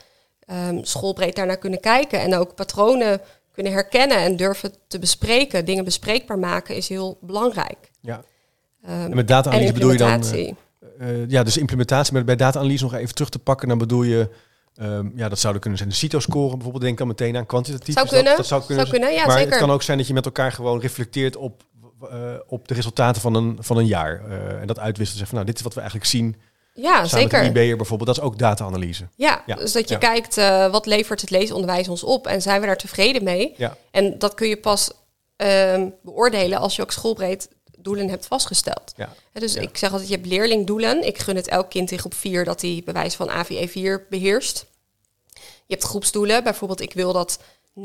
Ehm, schoolbreed daarnaar kunnen kijken en ook patronen kunnen herkennen en durven te bespreken. Dingen bespreekbaar maken is heel belangrijk. ja. Ehm, En met data-analyse bedoel je dan... eh. Eh, ja, dus implementatie. Maar bij data-analyse nog even terug te pakken, dan bedoel je, ehm, ja, dat zouden kunnen zijn de CITO-score bijvoorbeeld. Denk dan meteen aan kwantitatief. Zou dat- kunnen. Dat, zou kunnen. Zou kunnen, ja, maar zeker. het kan ook zijn dat je met elkaar gewoon reflecteert op, op de resultaten van een, van een jaar. Eh, en dat uitwisselt. Zeg van, nou, dit is wat we eigenlijk zien. Ja, zeker. met IB'er bijvoorbeeld. Dat is ook data-analyse. Ja, Ja, dus dat je ja. kijkt uh, wat levert het leesonderwijs ons op en zijn we daar tevreden mee? Ja. En dat kun je pas um, beoordelen als je ook schoolbreed doelen hebt vastgesteld. Ja. Dus ik zeg altijd, je hebt leerlingdoelen. Ik gun het elk kind in groep 4 dat hij bewijs van AVE 4 beheerst. Je hebt groepsdoelen. Bijvoorbeeld, ik wil dat 90%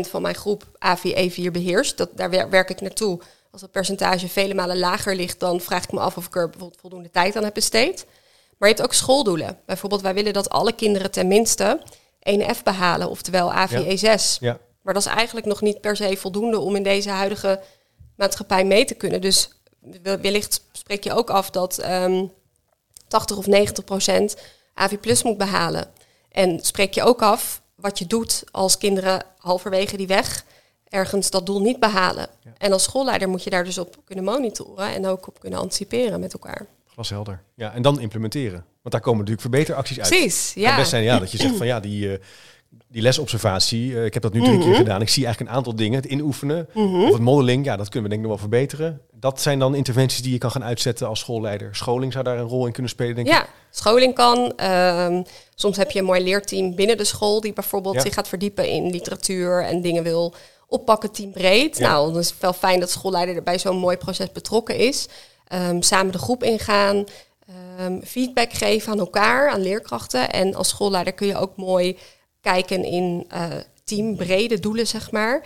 van mijn groep AVE 4 beheerst. Dat, daar werk ik naartoe. Als dat percentage vele malen lager ligt, dan vraag ik me af of ik er bijvoorbeeld voldoende tijd aan heb besteed. Maar je hebt ook schooldoelen. Bijvoorbeeld, wij willen dat alle kinderen tenminste 1F behalen, oftewel AVE Ja. 6. Ja. Maar dat is eigenlijk nog niet per se voldoende om in deze huidige maatschappij mee te kunnen. Dus wellicht spreek je ook af dat ehm 80 of 90 procent AV Plus moet behalen. En spreek je ook af wat je doet als kinderen halverwege die weg ergens dat doel niet behalen. Ja. En als schoolleider moet je daar dus op kunnen monitoren en ook op kunnen anticiperen met elkaar. Glashelder. Ja, en dan implementeren. Want daar komen natuurlijk verbeteracties uit. Precies, Het ja. best zijn ja, dat je zegt van ja, die, uh, die lesobservatie, uh, ik heb dat nu drie Mhm. keer gedaan. Ik zie eigenlijk een aantal dingen. Het inuoefenen of het modeling, ja, dat kunnen we denk ik nog wel verbeteren. Dat zijn dan interventies die je kan gaan uitzetten als schoolleider. Scholing zou daar een rol in kunnen spelen, denk ik. Ja, scholing kan. Um, soms heb je een mooi leerteam binnen de school die bijvoorbeeld Ja. zich gaat verdiepen in literatuur en dingen wil oppakken teambreed. Ja. Nou, dan is het wel fijn dat schoolleider er bij zo'n mooi proces betrokken is. Um, samen de groep ingaan, um, feedback geven aan elkaar, aan leerkrachten. En als schoolleider kun je ook mooi kijken in uh, teambrede doelen, zeg maar.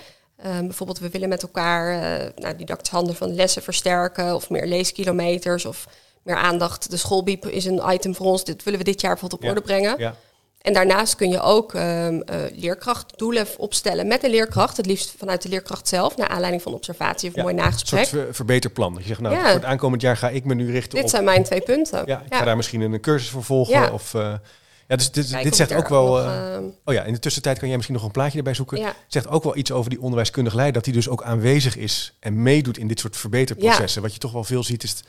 Um, bijvoorbeeld, we willen met elkaar uh, nou, didactisch handelen van lessen versterken of meer leeskilometers of meer aandacht. De schoolbiep is een item voor ons. Dit willen we dit jaar bijvoorbeeld op Ja. orde brengen. Ja. En daarnaast kun je ook um, uh, leerkrachtdoelen opstellen met de leerkracht. Het liefst vanuit de leerkracht zelf, naar aanleiding van observatie of Ja, een mooi Een nagesprek. soort ver- verbeterplan. Dat je zegt, nou, Ja. voor het aankomend jaar ga ik me nu richten Dit op... zijn mijn twee punten. Ja, ik ga daar misschien een cursus voor volgen. Ja. Of, uh, ja, dus dit, dit zegt ook wel... nog, uh, uh, oh ja, in de tussentijd kan jij misschien nog een plaatje erbij zoeken. ja. zegt ook wel iets over die onderwijskundig leider. Dat hij dus ook aanwezig is en meedoet in dit soort verbeterprocessen. Wat je toch wel veel ziet is...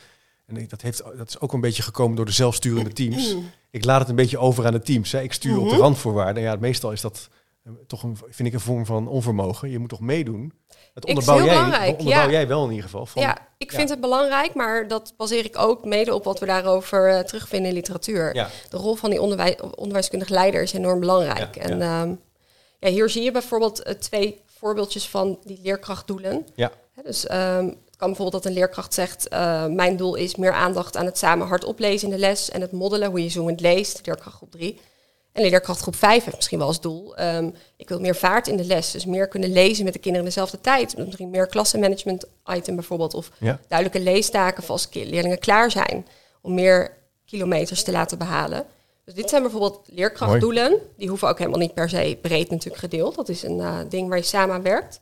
En dat, heeft, dat is ook een beetje gekomen door de zelfsturende teams. ik laat het een beetje over aan de teams. Hè. Ik stuur op de Mhm. randvoorwaarden. Ja, meestal is dat eh, toch een, vind ik een vorm van onvermogen. Je moet toch meedoen. Dat onderbouw, jij, onderbouw ja. jij wel in ieder geval. Van, ja, ik vind het belangrijk, maar dat baseer ik ook mede op wat we daarover uh, terugvinden in literatuur. De rol van die onderwij onderwijskundig leider is enorm belangrijk. En ehm, ja, hier zie je bijvoorbeeld uh, twee voorbeeldjes van die leerkrachtdoelen. Ja. Dus ehm, het kan bijvoorbeeld dat een leerkracht zegt, uh, mijn doel is meer aandacht aan het samen hardop lezen in de les en het moddelen, hoe je zoomend leest, leerkracht groep 3. En de leerkracht groep 5 heeft misschien wel als doel, um, ik wil meer vaart in de les, dus meer kunnen lezen met de kinderen in dezelfde tijd. Misschien meer klassenmanagement item bijvoorbeeld, of Ja. duidelijke leestaken voor als leerlingen klaar zijn, om meer kilometers te laten behalen. Dus dit zijn bijvoorbeeld leerkrachtdoelen. Die hoeven ook helemaal niet per se breed natuurlijk gedeeld. Dat is een eh, ding waar je samen aan werkt.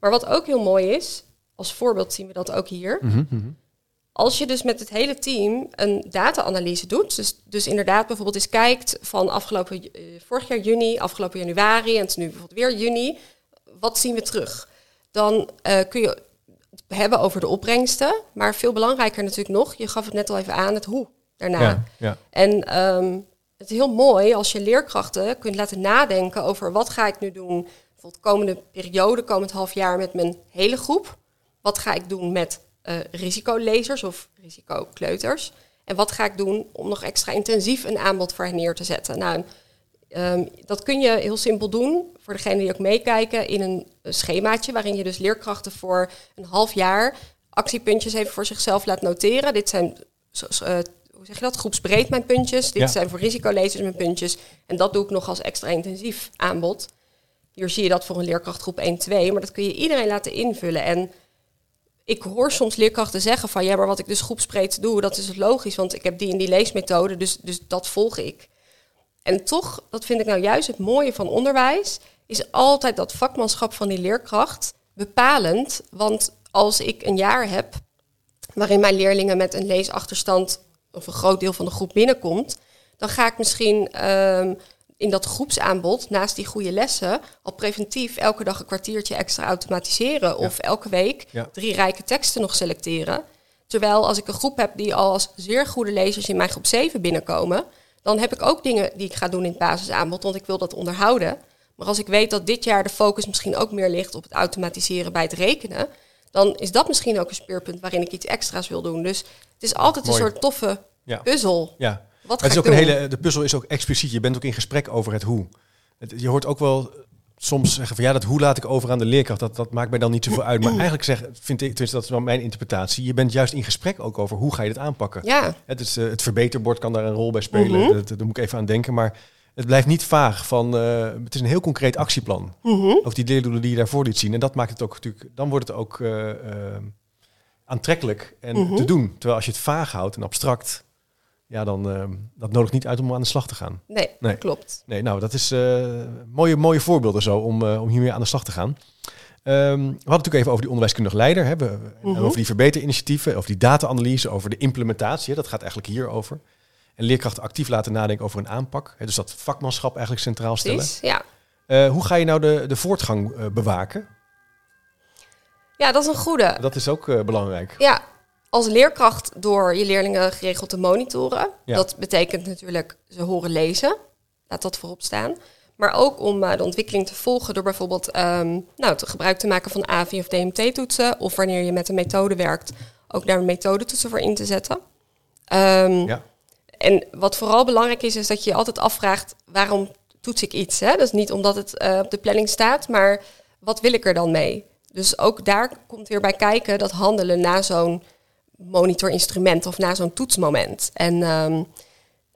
Maar wat ook heel mooi is, als voorbeeld zien we dat ook hier. Mhm. Als je dus met het hele team een data-analyse doet, dus, dus inderdaad bijvoorbeeld eens kijkt van afgelopen, eh, vorig jaar juni, afgelopen januari en het is nu bijvoorbeeld weer juni, wat zien we terug? Dan eh, kun je het hebben over de opbrengsten, maar veel belangrijker natuurlijk nog, je gaf het net al even aan, het hoe daarna. Ja, ja. En ehm, het is heel mooi als je leerkrachten kunt laten nadenken over wat ga ik nu doen, bijvoorbeeld komende periode, komend half jaar met mijn hele groep. Wat ga ik doen met eh, risicolezers of risicokleuters? En wat ga ik doen om nog extra intensief een aanbod voor hen neer te zetten? Nou, ehm, dat kun je heel simpel doen, voor degenen die ook meekijken, in een, schemaatje waarin je dus leerkrachten voor een half jaar actiepuntjes even voor zichzelf laat noteren. Dit zijn, eh, hoe zeg je dat, groepsbreed mijn puntjes. Dit Ja. zijn voor risicolezers mijn puntjes. En dat doe ik nog als extra intensief aanbod. Hier zie je dat voor een leerkrachtgroep 1-2, maar dat kun je iedereen laten invullen. En ik hoor soms leerkrachten zeggen van ja, maar wat ik dus groepsbreed doe, dat is logisch, want ik heb die en die leesmethode, dus, dus dat volg ik. En toch, dat vind ik nou juist het mooie van onderwijs, is altijd dat vakmanschap van die leerkracht bepalend. Want als ik een jaar heb waarin mijn leerlingen met een leesachterstand of een groot deel van de groep binnenkomt, dan ga ik misschien ehm, in dat groepsaanbod, naast die goede lessen, al preventief elke dag een kwartiertje extra automatiseren. Of elke week Ja. drie rijke teksten nog selecteren. Terwijl als ik een groep heb die al als zeer goede lezers in mijn groep 7 binnenkomen, dan heb ik ook dingen die ik ga doen in het basisaanbod, want ik wil dat onderhouden. Maar als ik weet dat dit jaar de focus misschien ook meer ligt op het automatiseren bij het rekenen, dan is dat misschien ook een speerpunt waarin ik iets extra's wil doen. Dus het is altijd Mooi. een soort toffe Ja. puzzel. ja. Wat Het is ook een hele, de puzzel is ook expliciet. Je bent ook in gesprek over het hoe. Het, je hoort ook wel soms zeggen van ja, dat hoe laat ik over aan de leerkracht. Dat, dat maakt mij dan niet zoveel uit. Maar eigenlijk zeg, vind ik, tenminste dat is wel mijn interpretatie. Je bent juist in gesprek ook over hoe ga je dit aanpakken. Ja, Het, is, eh, het verbeterbord kan daar een rol bij spelen. Mhm. dat, daar moet ik even aan denken. Maar het blijft niet vaag. Van, eh, het is een heel concreet actieplan. Mhm. Ook die leerdoelen die je daarvoor liet zien. En dat maakt het ook natuurlijk. Dan wordt het ook eh, aantrekkelijk en Mhm. te doen. Terwijl als je het vaag houdt en abstract, ja, dan eh, dat nodigt niet uit om aan de slag te gaan. nee, Nee. klopt. Nee, nou, dat is eh, mooie, mooie voorbeelden zo om, eh, om hiermee aan de slag te gaan. Ehm, we hadden het natuurlijk even over die onderwijskundig leider. Hè, we- Mhm. over die verbeterinitiatieven, over die data-analyse, over de implementatie. Hè, dat gaat eigenlijk hier over. En leerkrachten actief laten nadenken over een aanpak. Hè, dus dat vakmanschap eigenlijk centraal stellen. Precies, ja. Eh, hoe ga je nou de, de voortgang bewaken? Ja, dat is een goede. Dat is ook belangrijk. Ja, als leerkracht door je leerlingen geregeld te monitoren. Ja. Dat betekent natuurlijk ze horen lezen. Laat dat voorop staan. Maar ook om eh, de ontwikkeling te volgen door bijvoorbeeld ehm, nou, te gebruik te maken van AVI of DMT-toetsen. Of wanneer je met een methode werkt, ook daar methodetoetsen voor in te zetten. Ehm, Ja. En wat vooral belangrijk is, is dat je je altijd afvraagt waarom toets ik iets. Hè? Dus niet omdat het eh, op de planning staat, maar wat wil ik er dan mee? Dus ook daar komt weer bij kijken dat handelen na zo'n monitorinstrument of na zo'n toetsmoment. En ehm,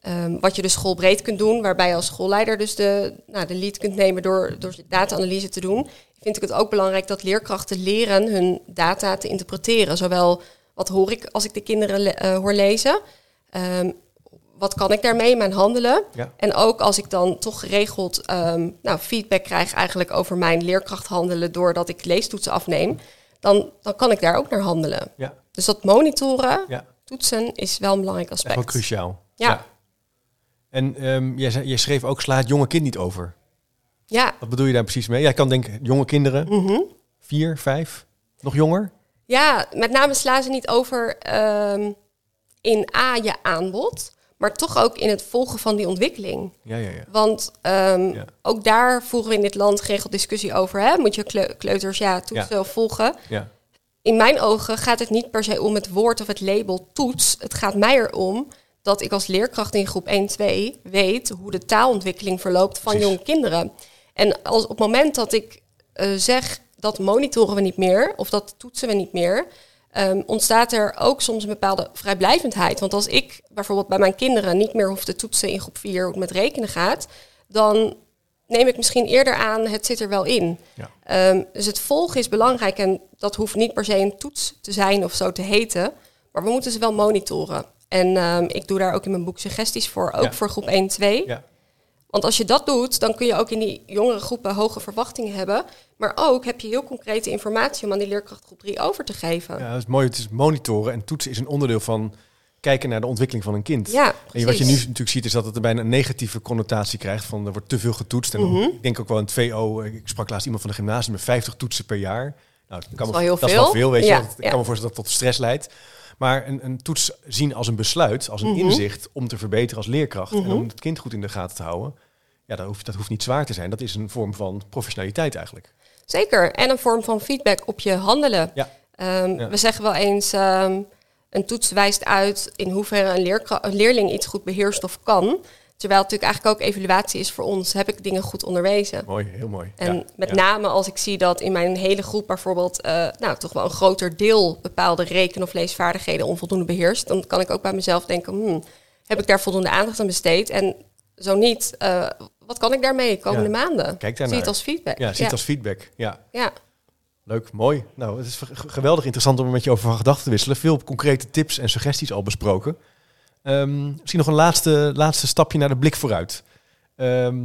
ehm, wat je dus schoolbreed kunt doen, waarbij je als schoolleider dus de, nou, de lead kunt nemen door, door data-analyse te doen, vind ik het ook belangrijk dat leerkrachten leren hun data te interpreteren. Zowel wat hoor ik als ik de kinderen le- eh, hoor lezen, Ehm, wat kan ik daarmee in mijn handelen? Ja. En ook als ik dan toch geregeld nou, feedback krijg eigenlijk over mijn leerkracht handelen doordat ik leestoetsen afneem, dan, dan kan ik daar ook naar handelen. Ja, Dus dat monitoren, ja. toetsen is wel een belangrijk echt aspect. wel cruciaal. Ja. En ehm, jij, jij schreef ook, sla het jonge kind niet over. Ja, Wat bedoel je daar precies mee? Jij kan denken, jonge kinderen, mhm. vier, vijf, nog jonger? ja, met name slaan ze niet over ehm, in A je aanbod, maar toch ook in het volgen van die ontwikkeling. Ja, ja, ja. Want ehm, Ja. ook daar voeren we in dit land geregeld discussie over. Hè? Moet je kleu- kleuters ja, toetsen Ja. of volgen? ja. In mijn ogen gaat het niet per se om het woord of het label toets. Het gaat mij erom dat ik als leerkracht in groep 1, 2 weet hoe de taalontwikkeling verloopt van Precies. jonge kinderen. En als op het moment dat ik eh, zeg dat monitoren we niet meer of dat toetsen we niet meer, ehm, ontstaat er ook soms een bepaalde vrijblijvendheid. Want als ik bijvoorbeeld bij mijn kinderen niet meer hoef te toetsen in groep 4 hoe het met rekenen gaat, dan neem ik misschien eerder aan, het zit er wel in. Ja. Ehm, dus het volgen is belangrijk en dat hoeft niet per se een toets te zijn of zo te heten, maar we moeten ze wel monitoren. En ehm, ik doe daar ook in mijn boek suggesties voor, ook Ja. voor groep 1, 2. Ja. Want als je dat doet, dan kun je ook in die jongere groepen hoge verwachtingen hebben. Maar ook heb je heel concrete informatie om aan die leerkracht groep 3 over te geven. Ja, dat is mooi. Het is monitoren en toetsen is een onderdeel van kijken naar de ontwikkeling van een kind. Ja, En wat je nu natuurlijk ziet is dat het er bijna een negatieve connotatie krijgt van er wordt te veel getoetst. En Mhm. ik denk ook wel in het VO, ik sprak laatst iemand van de gymnasium met 50 toetsen per jaar. Nou, dat, kan is me- wel heel dat is wel veel. veel, weet je. Ja, wel. Ik ja. kan me voorstellen dat het tot stress leidt. Maar een, een toets zien als een besluit, als een Mhm. inzicht om te verbeteren als leerkracht en Mhm. om het kind goed in de gaten te houden. Ja, dat hoeft, dat hoeft niet zwaar te zijn. Dat is een vorm van professionaliteit eigenlijk. Zeker. En een vorm van feedback op je handelen. Ja. Ehm, Ja. We zeggen wel eens, ehm, een toets wijst uit in hoeverre een, leerkra- een leerling iets goed beheerst of kan. Terwijl het natuurlijk eigenlijk ook evaluatie is voor ons. Heb ik dingen goed onderwezen? Mooi, heel mooi. En Ja, met ja. name als ik zie dat in mijn hele groep bijvoorbeeld eh, nou, toch wel een groter deel bepaalde reken- of leesvaardigheden onvoldoende beheerst, dan kan ik ook bij mezelf denken, hmm, heb ik daar voldoende aandacht aan besteed? En zo niet, eh, wat kan ik daarmee komende Ja, maanden? kijk Zie het als feedback. Ja, zie het als feedback. Ja, ja. Leuk, mooi. Nou, het is geweldig interessant om met je over van gedachten te wisselen. Veel concrete tips en suggesties al besproken. Ehm, misschien nog een laatste, laatste stapje naar de blik vooruit. Ehm,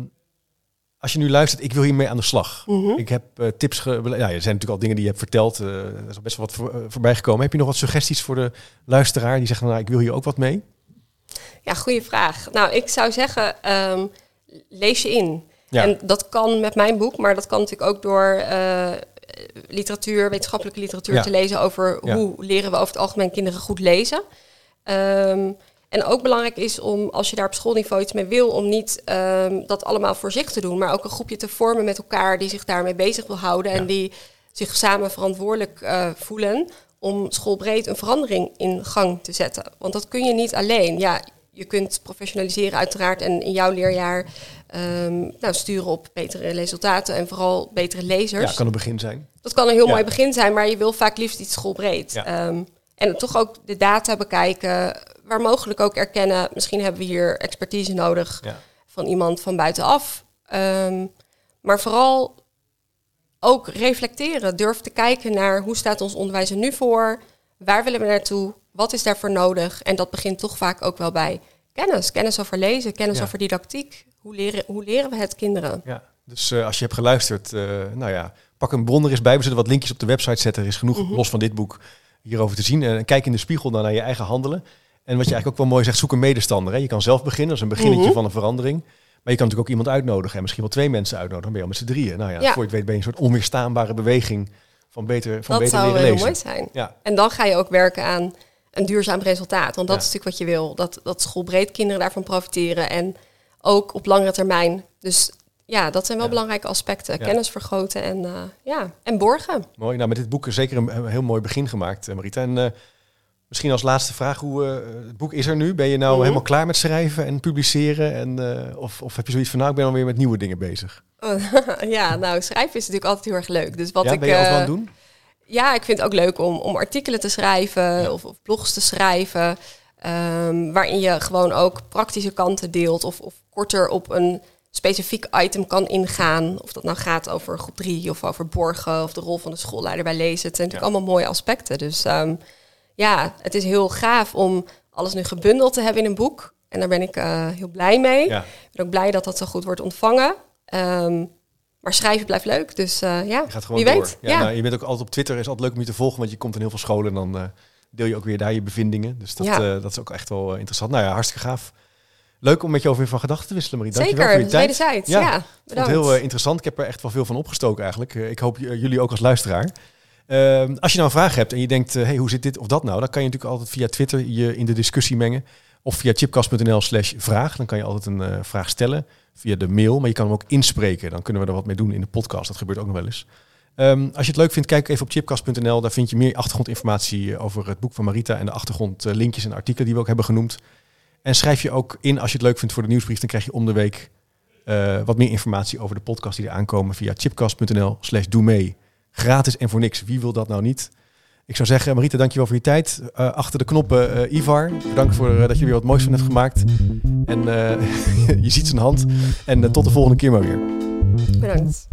als je nu luistert, ik wil hiermee aan de slag. Mhm. Ik heb eh, tips. Ge- ja, er zijn natuurlijk al dingen die je hebt verteld. eh, er is al best wel wat voor, eh, voorbij gekomen. Heb je nog wat suggesties voor de luisteraar die zegt: Nou, ik wil hier ook wat mee? Ja, goede vraag. Nou, ik zou zeggen, ehm, lees je in. Ja. En dat kan met mijn boek, maar dat kan natuurlijk ook door literatuur, wetenschappelijke literatuur Ja. te lezen over Ja. hoe leren we over het algemeen kinderen goed lezen. Ehm, en ook belangrijk is om, als je daar op schoolniveau iets mee wil, om niet ehm, dat allemaal voor zich te doen, maar ook een groepje te vormen met elkaar die zich daarmee bezig wil houden Ja. en die zich samen verantwoordelijk eh, voelen om schoolbreed een verandering in gang te zetten. Want dat kun je niet alleen. Ja, je kunt professionaliseren uiteraard en in jouw leerjaar ehm, nou, sturen op betere resultaten en vooral betere lezers. Ja, kan een begin zijn. Dat kan een heel Ja. mooi begin zijn, maar je wil vaak liefst iets schoolbreed. Ja. Ehm, en toch ook de data bekijken, waar mogelijk ook erkennen, misschien hebben we hier expertise nodig Ja. van iemand van buitenaf. Ehm, maar vooral ook reflecteren, durf te kijken naar hoe staat ons onderwijs er nu voor, waar willen we naartoe, wat is daarvoor nodig. En dat begint toch vaak ook wel bij kennis, kennis over lezen, kennis Ja. over didactiek. Hoe leren, hoe leren we het kinderen? Ja, dus eh, als je hebt geluisterd, eh, nou ja, pak een bron er eens bij. We zullen wat linkjes op de website zetten. Er is genoeg, Mhm. los van dit boek, hierover te zien. En kijk in de spiegel dan naar je eigen handelen. En wat je eigenlijk ook wel mooi zegt, zoek een medestander. Hè. Je kan zelf beginnen, dat is een beginnetje Mhm. van een verandering. Maar je kan natuurlijk ook iemand uitnodigen. En misschien wel twee mensen uitnodigen. Dan ben je al met z'n drieën. Nou ja, Ja. voor je het weet ben je een soort onweerstaanbare beweging van beter, van dat beter zou heel mooi zijn. Ja, En dan ga je ook werken aan een duurzaam resultaat. Want dat Ja. is natuurlijk wat je wil. Dat, dat schoolbreed kinderen daarvan profiteren. En ook op langere termijn. Dus ja, dat zijn wel Ja. belangrijke aspecten. Ja. Kennis vergroten en, eh, ja, en borgen. mooi. Nou, met dit boek zeker een, een heel mooi begin gemaakt, eh, Marita. En eh, misschien als laatste vraag, hoe, eh, het boek is er nu. Ben je nou Mhm. helemaal klaar met schrijven en publiceren? En, eh, of, of heb je zoiets van, nou, ik ben alweer met nieuwe dingen bezig? ja, nou, schrijven is natuurlijk altijd heel erg leuk. Dus wat ja, ik, ben je altijd eh, aan het doen? Ja, ik vind het ook leuk om, om artikelen te schrijven of, of blogs te schrijven. ehm, waarin je gewoon ook praktische kanten deelt of, of korter op een specifiek item kan ingaan. Of dat nou gaat over groep 3 of over borgen of de rol van de schoolleider bij lezen. Het zijn natuurlijk allemaal mooie aspecten. Dus ehm, ja, het is heel gaaf om alles nu gebundeld te hebben in een boek. En daar ben ik eh, heel blij mee. Ja. Ik ben ook blij dat dat zo goed wordt ontvangen. Ehm, maar schrijven blijft leuk. Dus eh, ja, Je gaat gewoon wie door. weet. Ja, Ja, Nou, je bent ook altijd op Twitter, is altijd leuk om je te volgen, want je komt in heel veel scholen en dan eh, deel je ook weer daar je bevindingen. Dus dat, Ja. dat is ook echt wel interessant. Nou ja, hartstikke gaaf. Leuk om met je over van gedachten te wisselen, Marie. Dankjewel Zeker, voor je tijd. wederzijds. Ja, Ja, bedankt. het heel interessant. Ik heb er echt wel veel van opgestoken eigenlijk. Ik hoop jullie ook als luisteraar. Ehm, als je nou een vraag hebt en je denkt, eh, hey, hoe zit dit of dat nou? Dan kan je natuurlijk altijd via Twitter je in de discussie mengen. Of via chipcast.nl slash vraag. Dan kan je altijd een eh, vraag stellen via de mail. Maar je kan hem ook inspreken. Dan kunnen we er wat mee doen in de podcast. Dat gebeurt ook nog wel eens. Ehm, als je het leuk vindt, kijk even op chipcast.nl. Daar vind je meer achtergrondinformatie eh, over het boek van Marita en de achtergrondlinkjes en artikelen die we ook hebben genoemd. En schrijf je ook in als je het leuk vindt voor de nieuwsbrief. Dan krijg je om de week wat meer informatie over de podcast die er aankomen via chipcast.nl slash doe mee. Gratis en voor niks. Wie wil dat nou niet? Ik zou zeggen, Marita, dankjewel voor je tijd. Uh, achter de knoppen, uh, Ivar. Bedankt voor uh, dat je weer wat moois van hebt gemaakt. En je ziet zijn hand. En tot de volgende keer maar weer. Bedankt.